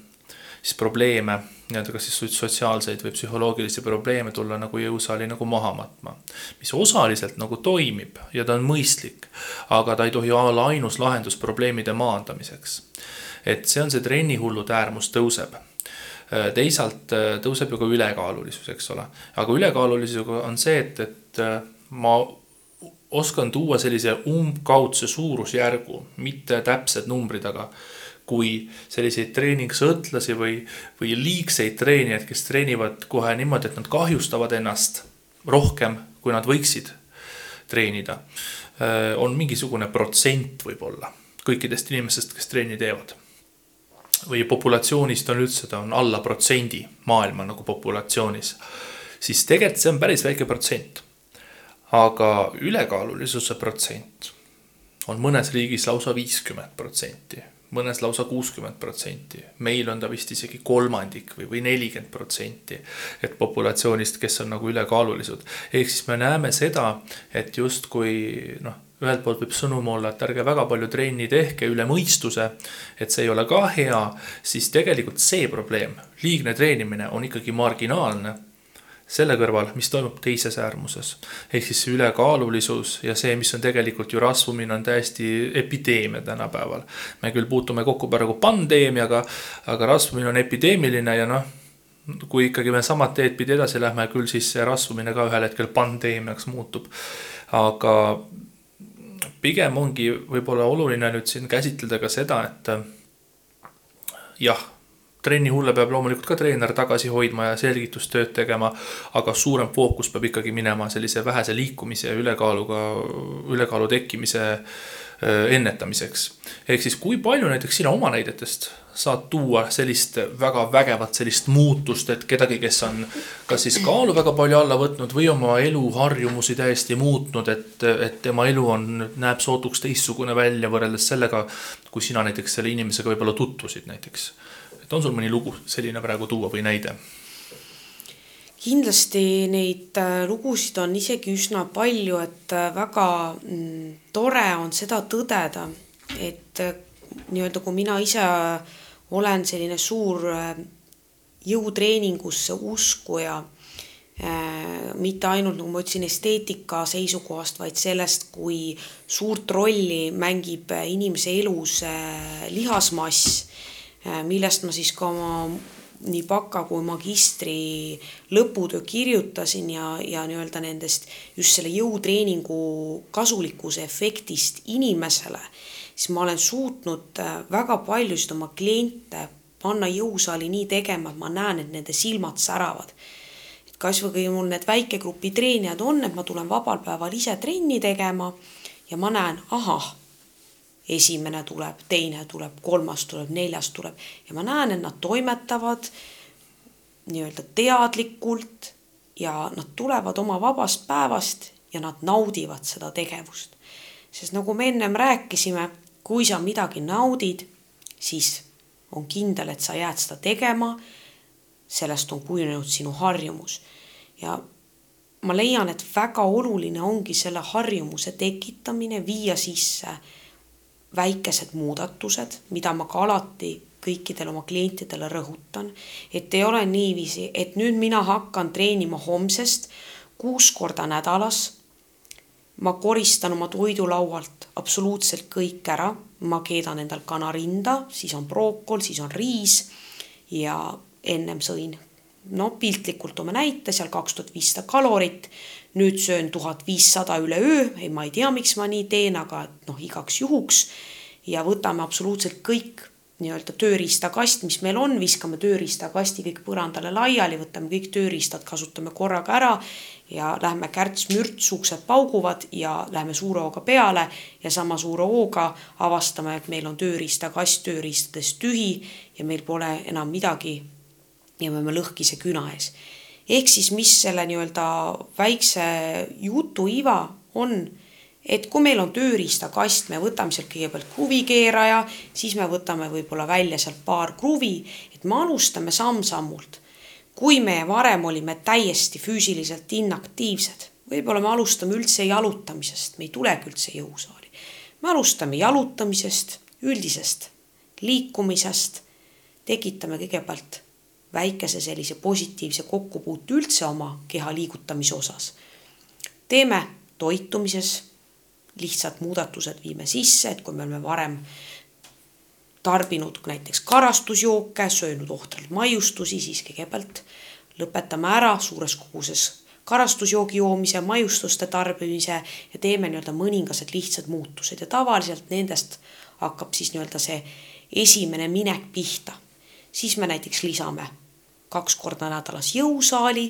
siis probleeme, nii-öelda kas siis sotsiaalseid või psühholoogilisi probleeme tulla nagu jõusaali nagu maha matma. mis osaliselt nagu toimib ja ta on mõistlik, aga ta ei tohi olla ainus lahendus probleemide maandamiseks. et see on see trennihullude äärmus tõuseb teisalt äh, tõuseb ju ka ülekaalulisus, eks ole, aga ülekaalulisusega on see, et, et äh, ma oskan tuua sellise umbkaudse suurusjärgu, mitte täpsed numbrid, aga kui selliseid treeningsõltlasi või, või liigseid treenijaid, kes treenivad kohe niimoodi, et nad kahjustavad ennast rohkem, kui nad võiksid treenida. Äh, on mingisugune protsent võib-olla kõikidest inimestest, kes trenni teevad. või populatsioonist on üldse, ta on alla protsendi maailma nagu populatsioonis. siis tegelikult see on päris väike protsent. aga ülekaalulisuse protsent on mõnes riigis lausa viiskümmend protsenti mõnes lausa kuuskümmend protsenti, meil on ta vist isegi kolmandik või, või nelikümmend protsenti. et populatsioonist, kes on nagu ülekaalulised, ehk siis me näeme seda, et justkui noh, ühelt poolt võib sõnum olla, et ärge väga palju trenni tehke üle mõistuse, et see ei ole ka hea, siis tegelikult see probleem, liigne treenimine on ikkagi marginaalne selle kõrval, mis toimub teises äärmuses. ehk siis see ülekaalulisus ja see, mis on tegelikult ju rasvumine, on täiesti epideemia tänapäeval. me küll puutume kokku praegu pandeemiaga, aga rasvumine on epideemiline ja noh, kui ikkagi me samad teed pidi edasi lähme, küll siis see rasvumine ka ühel hetkel pandeemiaks muutub. aga pigem ongi võib-olla oluline nüüd siin käsitleda ka seda, et jah trennihulle peab loomulikult ka treener tagasi hoidma ja selgitustööd tegema, aga suurem fookus peab ikkagi minema sellise vähese liikumise ja ülekaaluga, ülekaalu tekkimise ennetamiseks. ehk siis, kui palju näiteks sina oma näidetest saad tuua sellist väga vägevat sellist muutust, et kedagi, kes on kas siis kaalu väga palju alla võtnud või oma eluharjumusi täiesti muutnud, et, et tema elu on, näeb sootuks teistsugune välja võrreldes sellega, kui sina näiteks selle inimesega võib-olla tutvusid näiteks et on sul mõni lugu selline praegu tuua või näide? kindlasti neid äh, lugusid on isegi üsna palju, et äh, väga mm, tore on seda tõdeda, et äh, nii-öelda, kui mina ise olen selline suur jõutreeningusse uskuja mitte ainult, nagu ma ütlesin, esteetika seisukohast, vaid sellest, kui suurt rolli mängib inimese elus lihasmass millest ma siis ka oma nii baka kui magistri lõputöö kirjutasin ja, ja nii-öelda nendest just selle jõutreeningu kasulikkuse efektist inimesele, siis ma olen suutnud äh, väga paljusid oma kliente panna jõusaali nii tegema, et ma näen, et nende silmad säravad. et kasvõi kui mul need väikegrupi treenijad on, et ma tulen vabal päeval ise trenni tegema ja ma näen, ahah esimene tuleb, teine tuleb, kolmas tuleb, neljas tuleb ja ma näen, et nad toimetavad nii-öelda teadlikult ja nad tulevad oma vabast päevast ja nad naudivad seda tegevust. sest nagu me ennem rääkisime, kui sa midagi naudid, siis on kindel, et sa jääd seda tegema. sellest on kujunenud sinu harjumus ja ma leian, et väga oluline ongi selle harjumuse tekitamine, viia sisse väikesed muudatused, mida ma ka alati kõikidele oma klientidele rõhutan, et ei ole niiviisi, et nüüd mina hakkan treenima homsest kuus korda nädalas. ma koristan oma toidulaualt absoluutselt kõik ära, ma keedan endal kanarinda, siis on brookol, siis on riis ja ennem sõin no piltlikult toome näite, seal kaks tuhat viissada kalorit, nüüd söön tuhat viissada üleöö, ei, ma ei tea, miks ma nii teen, aga noh, igaks juhuks. Ja võtame absoluutselt kõik nii-öelda tööriistakast, mis meil on, viskame tööriistakasti kõik põrandale laiali, võtame kõik tööriistad, kasutame korraga ära ja lähme kärts-mürts, uksed pauguvad ja läheme suure hooga peale. Ja sama suure hooga avastame, et meil on tööriistakast tööriistadest tühi ja meil pole enam midagi ja me oleme lõhkise küna ees. Ehk siis, mis selle nii-öelda väikse jutu iva on, et kui meil on tööriistakast, me võtame sealt kõigepealt kruvikeeraja, siis me võtame võib-olla välja sealt paar kruvi, et me alustame samm-sammult. kui me varem olime täiesti füüsiliselt inaktiivsed, võib-olla me alustame üldse jalutamisest, me ei tulegi üldse jõusaali. me alustame jalutamisest, üldisest liikumisest, tekitame kõigepealt väikese sellise positiivse kokkupuute üldse oma keha liigutamise osas. teeme toitumises lihtsad muudatused viime sisse, et kui me oleme varem tarbinud näiteks karastusjooke, söönud ohtralt maiustusi, siis kõigepealt lõpetame ära suures koguses karastusjoogi joomise, maiustuste tarbimise ja teeme nii-öelda mõningased lihtsad muutused ja tavaliselt nendest hakkab siis nii-öelda see esimene minek pihta. siis me näiteks lisame kaks korda nädalas jõusaali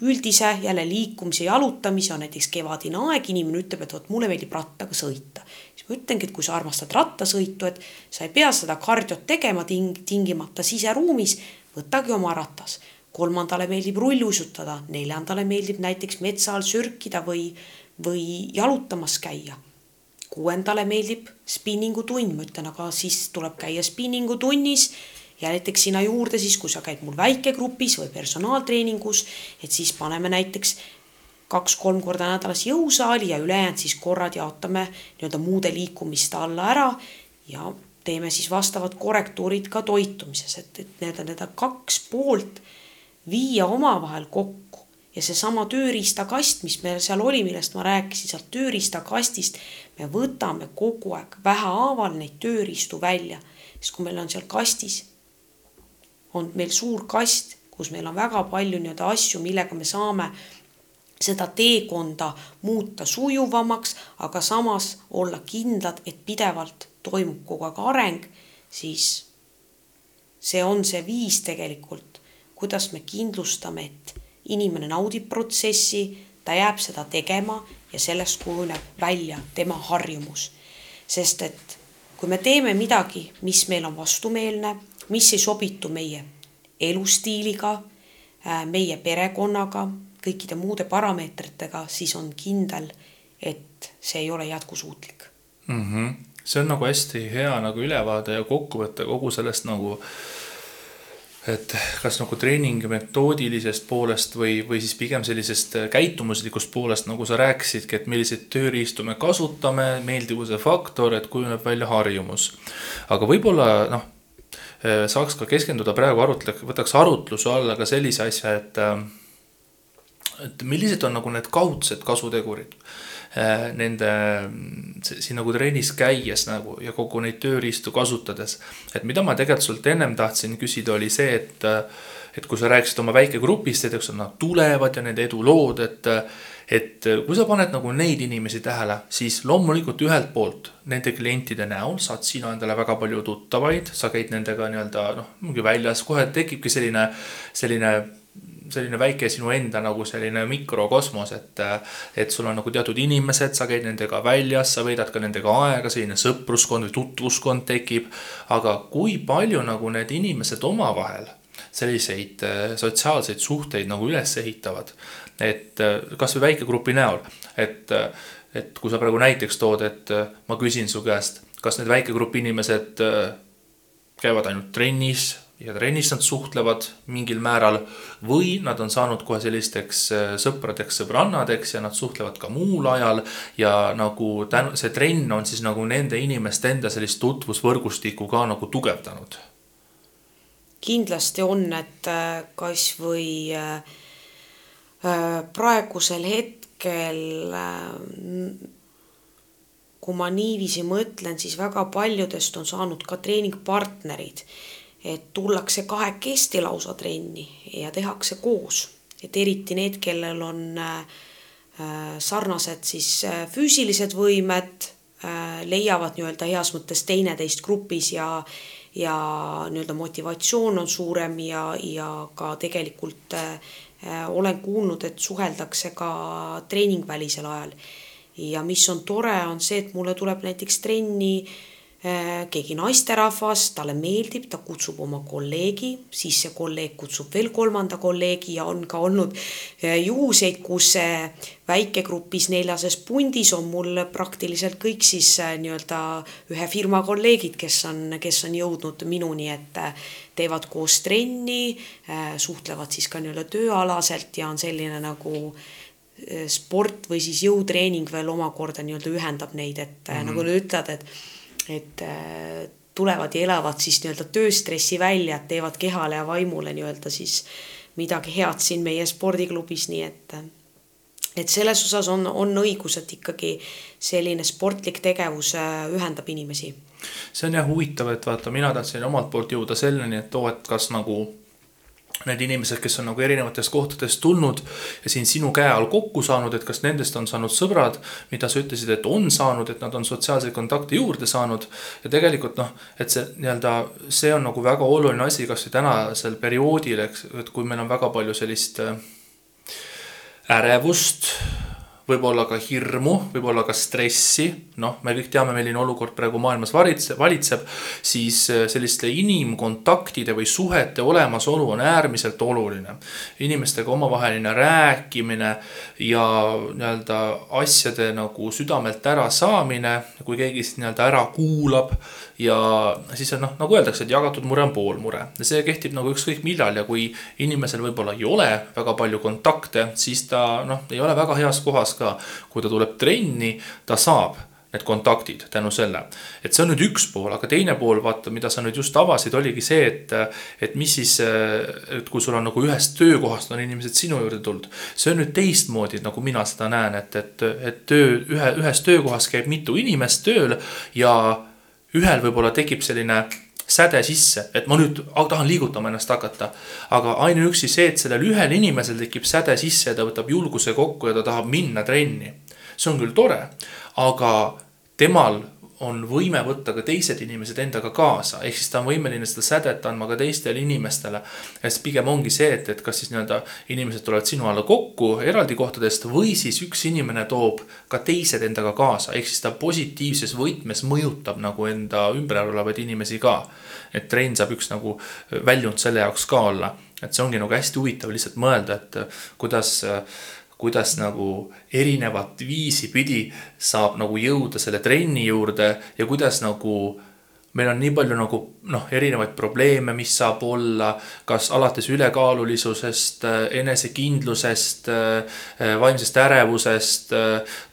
üldise jälle liikumise, jalutamise on näiteks kevadine aeg, inimene ütleb, et vot mulle meeldib rattaga sõita. siis ma ütlengi, et kui sa armastad rattasõitu, et sa ei pea seda kardiot tegema ting-, tingimata siseruumis, võtagi oma ratas. kolmandale meeldib rulluisutada, neljandale meeldib näiteks metsa all sürkida või, või jalutamas käia. kuuendale meeldib spinningutunn, ma ütlen, aga siis tuleb käia spinningutunnis ja näiteks sinna juurde siis, kui sa käid mul väikegrupis või personaaltreeningus, et siis paneme näiteks kaks-kolm korda nädalas jõusaali ja ülejäänud siis korrad jaotame nii-öelda muude liikumiste alla ära ja teeme siis vastavad korrektuurid ka toitumises, et, et need, need kaks poolt viia omavahel kokku. Ja seesama tööriistakast, mis meil seal oli, millest ma rääkisin, sealt tööriistakastist me võtame kogu aeg vähehaaval neid tööriistu välja, sest kui meil on seal kastis on meil suur kast, kus meil on väga palju nii-öelda asju, millega me saame seda teekonda muuta sujuvamaks, aga samas olla kindlad, et pidevalt toimub kogu aeg areng, siis see on see viis tegelikult, kuidas me kindlustame, et inimene naudib protsessi, ta jääb seda tegema ja sellest kujuneb välja tema harjumus. sest et kui me teeme midagi, mis meil on vastumeelne, mis ei sobitu meie elustiiliga, äh, meie perekonnaga, kõikide muude parameetritega, siis on kindel, et see ei ole jätkusuutlik mm. -hmm. see on nagu hästi hea nagu ülevaade ja kokkuvõte kogu sellest nagu et kas nagu treeningi metoodilisest poolest või, või siis pigem sellisest käitumuslikust poolest, nagu sa rääkisidki, et milliseid tööriistu me kasutame, meeldivuse faktor, et kujuneb välja harjumus. aga võib-olla noh, saaks ka keskenduda praegu arutle-, võtaks arutluse alla ka sellise asja, et. Äh, et millised on nagu need kaudsed kasutegurid äh, nende siin nagu trennis käies nagu ja kogu neid tööriistu kasutades. et mida ma tegelikult sult ennem tahtsin küsida, oli see, et, et kui sa rääkisid oma väikegrupist, et eks nad tulevad ja need edulood, et et äh, kui sa paned nagu neid inimesi tähele, siis loomulikult ühelt poolt nende klientide näol saad sina endale väga palju tuttavaid, sa käid nendega nii-öelda noh, mingi väljas, kohe tekibki selline, selline selline väike sinu enda nagu selline mikrokosmos, et, et sul on nagu teatud inimesed, sa käid nendega väljas, sa veedad ka nendega aega, selline sõpruskond või tutvuskond tekib. aga kui palju nagu need inimesed omavahel selliseid äh, sotsiaalseid suhteid nagu üles ehitavad et äh, kasvõi väikegrupi näol, et, äh, et kui sa praegu näiteks tood, et äh, ma küsin su käest, kas need väikegrupi inimesed käivad ainult trennis ja trennis nad suhtlevad mingil määral või nad on saanud kohe sellisteks sõpradeks, sõbrannadeks ja nad suhtlevad ka muul ajal. ja nagu tänu, see trenn on siis nagu nende inimeste enda sellist tutvusvõrgustikku ka nagu tugevdanud. kindlasti on, et kasvõi Äh, praegusel hetkel äh, kui ma niiviisi mõtlen, siis väga paljudest on saanud ka treeningpartnerid. et tullakse kahekesti lausa trenni ja tehakse koos, et eriti need, kellel on äh, sarnased siis füüsilised võimed, leiavad nii-öelda heas mõttes teineteist grupis ja ja nii-öelda motivatsioon on suurem ja, ja ka tegelikult Äh, olen kuulnud, et suheldakse ka treeningvälisel ajal. ja mis on tore, on see, et mulle tuleb näiteks trenni Äh, keegi naisterahvas, talle meeldib, ta kutsub oma kolleegi, siis see kolleeg kutsub veel kolmanda kolleegi ja on ka olnud äh, juhuseid, kus väikegrupis neljases pundis on mul praktiliselt kõik siis äh, nii-öelda ühe firma kolleegid, kes on, kes on jõudnud minuni, et teevad koos trenni, suhtlevad siis ka nii-öelda tööalaselt ja on selline nagu sport või siis jõutreening veel omakorda nii-öelda ühendab neid, et mm -hmm. nagu nad ütlevad, et et äh, tulevad ja elavad siis nii-öelda tööstressi välja, et teevad kehale ja vaimule nii-öelda siis midagi head siin meie spordiklubis, nii et et selles osas on, on õigus, et ikkagi selline sportlik tegevus äh, ühendab inimesi. see on jah huvitav, et vaata, mina tahtsin omalt poolt jõuda selleni, et oo, et kas nagu need inimesed, kes on nagu erinevatest kohtadest tulnud ja siin sinu käe all kokku saanud, et kas nendest on saanud sõbrad, mida sa ütlesid, et on saanud, et nad on sotsiaalseid kontakte juurde saanud. ja tegelikult noh, et see nii-öelda, see on nagu väga oluline asi, kasvõi tänasel perioodil, eks, et kui meil on väga palju sellist äh, ärevust võib-olla ka hirmu, võib-olla ka stressi, noh, me kõik teame, milline olukord praegu maailmas valitseb, valitseb, siis äh, selliste inimkontaktide või suhete olemasolu on äärmiselt oluline. inimestega omavaheline rääkimine ja nii-öelda asjade nagu südamelt ära saamine, kui keegi siis nii-öelda ära kuulab ja siis noh, nagu öeldakse, et jagatud mure on pool mure ja see kehtib nagu ükskõik millal ja kui inimesel võib-olla ei ole väga palju kontakte, siis ta noh, ei ole väga heas kohas ka. kui ta tuleb trenni, ta saab need kontaktid tänu selle. et see on nüüd üks pool, aga teine pool, vaata, mida sa nüüd just avasid, oligi see, et, et mis siis, et kui sul on nagu ühest töökohast on inimesed sinu juurde tulnud. see on nüüd teistmoodi, nagu mina seda näen, et, et, et töö, ühe, ühes töökohas käib mitu inimest tööl ja ühel võib-olla tekib selline säde sisse, et ma nüüd tahan liigutama ennast hakata. aga ainuüksi see, et sellel ühel inimesel tekib säde sisse ja ta võtab julguse kokku ja ta tahab minna trenni. see on küll tore, aga temal on võime võtta ka teised inimesed endaga kaasa, ehk siis ta on võimeline seda sädet andma ka teistele inimestele. ja siis pigem ongi see, et, et kas siis nii-öelda inimesed tulevad sinu alla kokku eraldi kohtadest või siis üks inimene toob ka teised endaga kaasa, ehk siis ta positiivses võtmes mõjutab nagu enda ümber olevaid inimesi ka. et trenn saab üks nagu väljund selle jaoks ka olla, et see ongi nagu hästi huvitav lihtsalt mõelda, et kuidas kuidas nagu erinevat viisi pidi saab nagu jõuda selle trenni juurde ja kuidas nagu meil on nii palju nagu noh, erinevaid probleeme, mis saab olla, kas alates ülekaalulisusest, enesekindlusest, vaimsest ärevusest,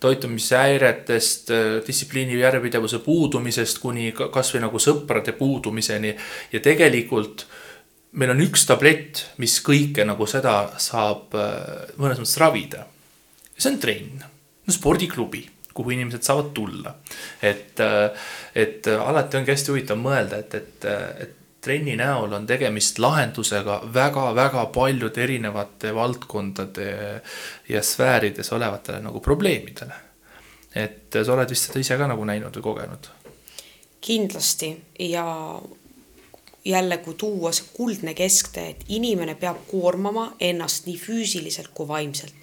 toitumishäiretest, distsipliini järjepidevuse puudumisest kuni kasvõi nagu sõprade puudumiseni. ja tegelikult meil on üks tablett, mis kõike nagu seda saab äh, mõnes mõttes ravida. see on trenn, no spordiklubi, kuhu inimesed saavad tulla. et, äh, et alati ongi hästi huvitav mõelda, et, et, et trenni näol on tegemist lahendusega väga-väga paljude erinevate valdkondade ja sfäärides olevatele nagu probleemidele. et sa oled vist seda ise ka nagu näinud või kogenud? kindlasti ja jälle, kui tuua see kuldne kesktee, et inimene peab koormama ennast nii füüsiliselt kui vaimselt.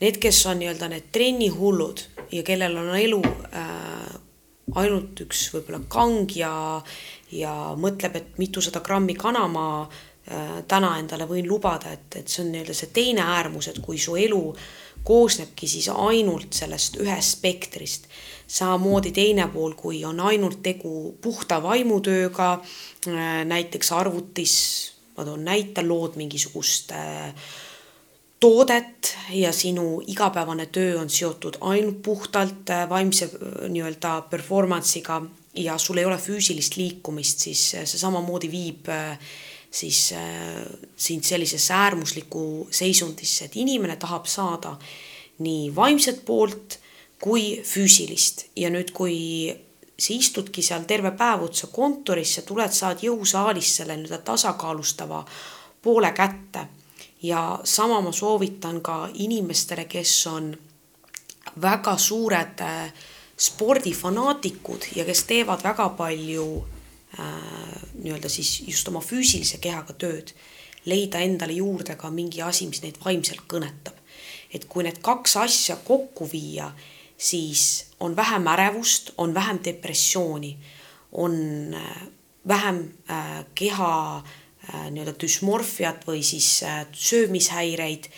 Need, kes on nii-öelda need trennihullud ja kellel on elu äh, ainult üks võib-olla kang ja, ja mõtleb, et mitusada grammi kana ma äh, täna endale võin lubada, et, et see on nii-öelda see teine äärmus, et kui su elu koosnebki siis ainult sellest ühest spektrist samamoodi teine pool, kui on ainult tegu puhta vaimutööga, äh, näiteks arvutis, ma toon näite, lood mingisugust äh, toodet ja sinu igapäevane töö on seotud ainult puhtalt äh, vaimse nii-öelda performance'iga ja sul ei ole füüsilist liikumist, siis see samamoodi viib siis sind sellisesse äärmuslikku seisundisse, et inimene tahab saada nii vaimset poolt kui füüsilist ja nüüd, kui sa istudki seal terve päev otsa kontorisse, tuled, saad jõusaalis selle nii-öelda tasakaalustava poole kätte. ja sama ma soovitan ka inimestele, kes on väga suured äh, spordifanaatikud ja kes teevad väga palju äh, nii-öelda siis just oma füüsilise kehaga tööd, leida endale juurde ka mingi asi, mis neid vaimselt kõnetab. et kui need kaks asja kokku viia siis on vähem ärevust, on vähem depressiooni, on äh, vähem äh, keha äh, nii-öelda düsmorfiat või siis söömishäireid,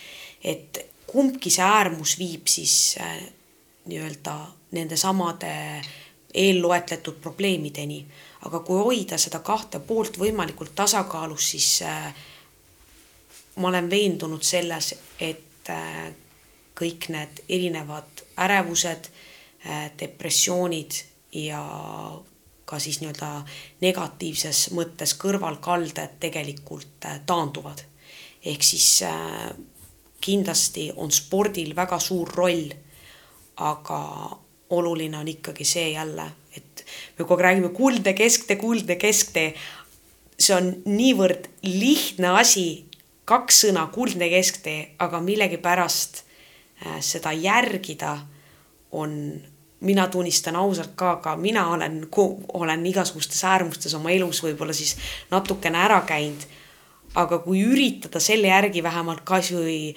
et kumbki see äärmus viib siis nii-öelda nende samade eelloetletud probleemideni. aga kui hoida seda kahte poolt võimalikult tasakaalus, siis ma olen veendunud selles, et kõik need erinevad ärevused, äh, depressioonid ja ka siis nii-öelda negatiivses mõttes kõrvalkalded tegelikult äh, taanduvad. ehk siis kindlasti on spordil väga suur roll, aga oluline on ikkagi see jälle, et me kogu aeg räägime kuldne kesktee, kuldne kesktee. see on niivõrd lihtne asi kaks sõna, kuldne kesktee, aga millegipärast äh, seda järgida on, mina tunnistan ausalt ka, ka mina olen, olen igasugustes äärmustes oma elus võib-olla siis natukene ära käinud. aga kui üritada selle järgi vähemalt kasvõi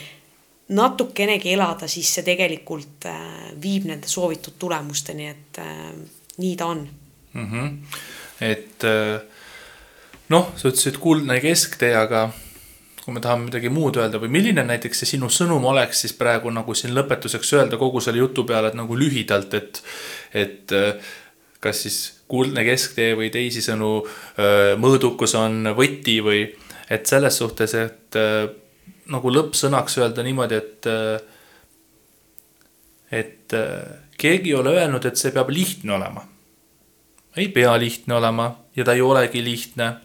natukenegi elada, siis see tegelikult äh, viib nende soovitud tulemusteni, et äh, nii ta on mm. -hmm. et äh, noh, sa ütlesid kuldne kesktee, aga kui me tahame midagi muud öelda või milline näiteks see sinu sõnum oleks siis praegu nagu siin lõpetuseks öelda kogu selle jutu peale, et nagu lühidalt, et, et äh, kas siis kuldne kesktee või teisisõnu äh, mõõdukus on võti või et selles suhtes, et äh, nagu lõppsõnaks öelda niimoodi, et et keegi ei ole öelnud, et see peab lihtne olema. ei pea lihtne olema ja ta ei olegi lihtne.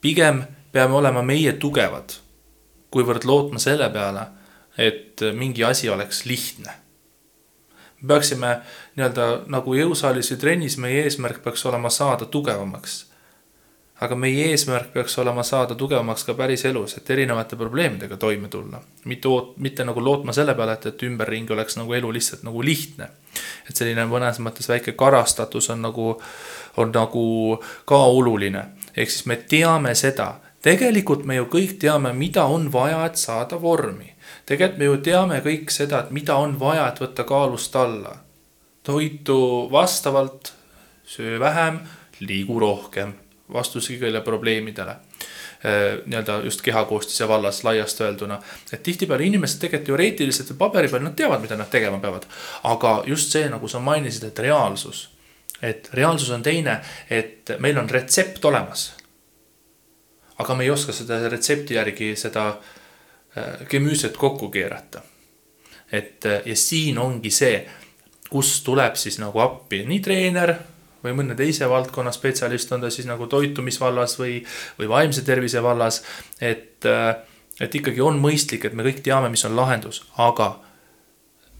pigem peame olema meie tugevad kuivõrd lootma selle peale, et mingi asi oleks lihtne. me peaksime nii-öelda nagu jõusaalis või trennis, meie eesmärk peaks olema saada tugevamaks. aga meie eesmärk peaks olema saada tugevamaks ka päris elus, et erinevate probleemidega toime tulla. mitte mitte nagu lootma selle peale, et, et ümberringi oleks nagu elu lihtsalt nagu lihtne. et selline mõnes mõttes väike karastatus on nagu, on nagu ka oluline. ehk siis me teame seda tegelikult me ju kõik teame, mida on vaja, et saada vormi. tegelikult me ju teame kõik seda, et mida on vaja, et võtta kaalust alla. toitu vastavalt, söö vähem, liigu rohkem, vastus kõigile probleemidele äh, nii-öelda just kehakoostise vallas laiast öelduna. et tihtipeale inimesed tegelikult teoreetiliselt paberi peal, nad teavad, mida nad tegema peavad. aga just see, nagu sa mainisid, et reaalsus, et reaalsus on teine, et meil on retsept olemas aga me ei oska seda retsepti järgi seda äh, gemüüset kokku keerata. et äh, ja siin ongi see, kus tuleb siis nagu appi nii treener või mõne teise valdkonna spetsialist, on ta siis nagu toitumisvallas või, või vaimse tervise vallas. et, äh, et ikkagi on mõistlik, et me kõik teame, mis on lahendus, aga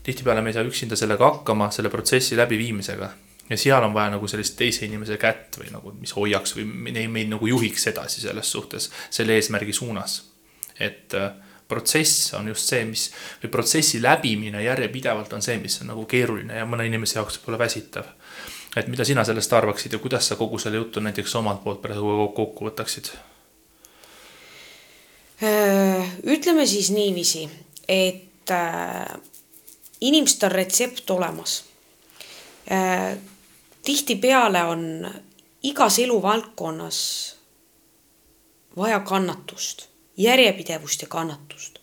tihtipeale me ei saa üksinda sellega hakkama, selle protsessi läbiviimisega ja seal on vaja nagu sellist teise inimese kätt või nagu, mis hoiaks või meid, nagu juhiks edasi selles suhtes, selle eesmärgi suunas. et äh, protsess on just see, mis või protsessi läbimine järjepidevalt on see, mis on nagu keeruline ja mõne inimese jaoks võib-olla väsitav. et mida sina sellest arvaksid ja kuidas sa kogu selle jutu näiteks omalt poolt praegu kokku võtaksid? Äh, ütleme siis niiviisi, et äh, inimestel on retsept olemas tihtipeale on igas eluvaldkonnas vaja kannatust, järjepidevust ja kannatust.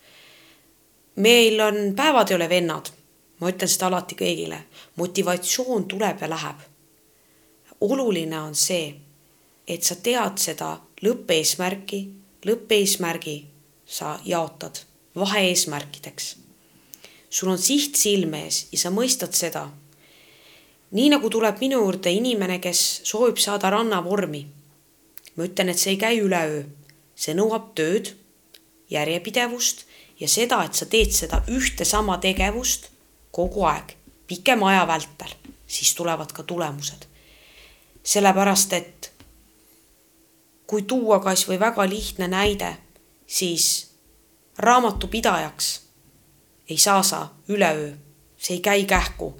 meil on, päevad ei ole vennad, ma ütlen seda alati kõigile, motivatsioon tuleb ja läheb. oluline on see, et sa tead seda lõppeesmärki, lõppeesmärgi sa jaotad vaheeesmärkideks. sul on siht silme ees ja sa mõistad seda nii nagu tuleb minu juurde inimene, kes soovib saada rannavormi. ma ütlen, et see ei käi üleöö, see nõuab tööd, järjepidevust ja seda, et sa teed seda ühte sama tegevust kogu aeg, pikema aja vältel, siis tulevad ka tulemused. sellepärast, et kui tuua kasvõi väga lihtne näide, siis raamatupidajaks ei saa sa üleöö, see ei käi kähku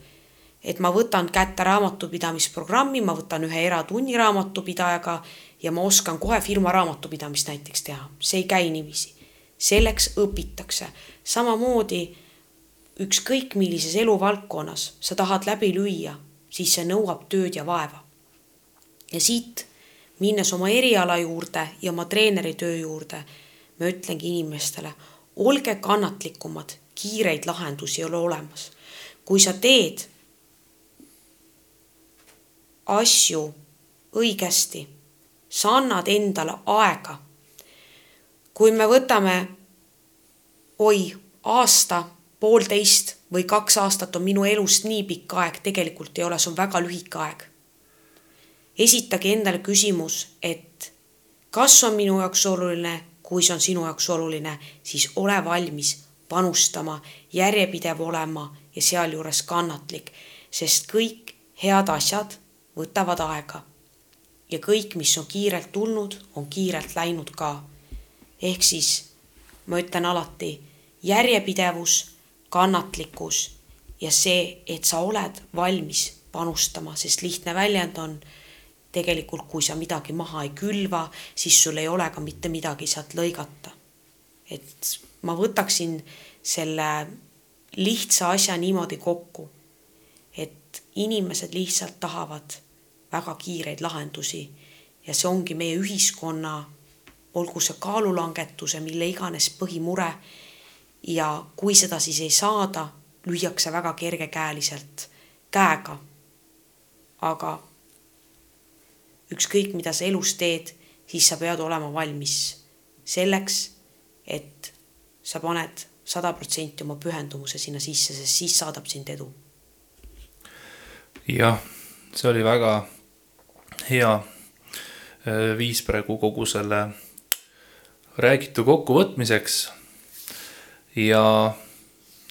et ma võtan kätte raamatupidamisprogrammi, ma võtan ühe eratunni raamatupidajaga ja ma oskan kohe firma raamatupidamist näiteks teha, see ei käi niiviisi. selleks õpitakse, samamoodi ükskõik millises eluvaldkonnas sa tahad läbi lüüa, siis see nõuab tööd ja vaeva. ja siit minnes oma eriala juurde ja oma treeneri töö juurde, ma ütlengi inimestele, olge kannatlikumad, kiireid lahendusi ei ole olemas. kui sa teed asju õigesti, sa annad endale aega. kui me võtame, oi, aasta, poolteist või kaks aastat on minu elust nii pikk aeg, tegelikult ei ole, see on väga lühike aeg. esitage endale küsimus, et kas on minu jaoks oluline, kui see on sinu jaoks oluline, siis ole valmis panustama, järjepidev olema ja sealjuures kannatlik, sest kõik head asjad võtavad aega. ja kõik, mis on kiirelt tulnud, on kiirelt läinud ka. ehk siis ma ütlen alati järjepidevus, kannatlikkus ja see, et sa oled valmis panustama, sest lihtne väljend on tegelikult, kui sa midagi maha ei külva, siis sul ei ole ka mitte midagi sealt lõigata. et ma võtaksin selle lihtsa asja niimoodi kokku, et inimesed lihtsalt tahavad väga kiireid lahendusi ja see ongi meie ühiskonna, olgu see kaalulangetuse, mille iganes põhimure. ja kui seda siis ei saada, lüüakse väga kergekäeliselt käega. aga ükskõik, mida sa elus teed, siis sa pead olema valmis selleks, et sa paned sada protsenti oma pühendumuse sinna sisse, sest siis saadab sind edu. jah, see oli väga hea äh, viis praegu kogu selle räägitu kokkuvõtmiseks. ja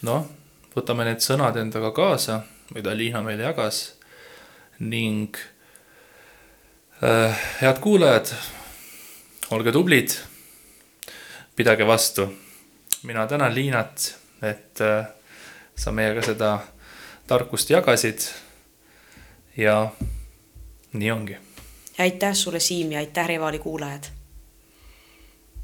noh, võtame need sõnad endaga kaasa, mida Liina meile jagas ning äh, head kuulajad, olge tublid, pidage vastu. mina tänan Liinat, et äh, sa meiega seda tarkust jagasid ja nii ongi. aitäh sulle, Siim ja aitäh, Revali kuulajad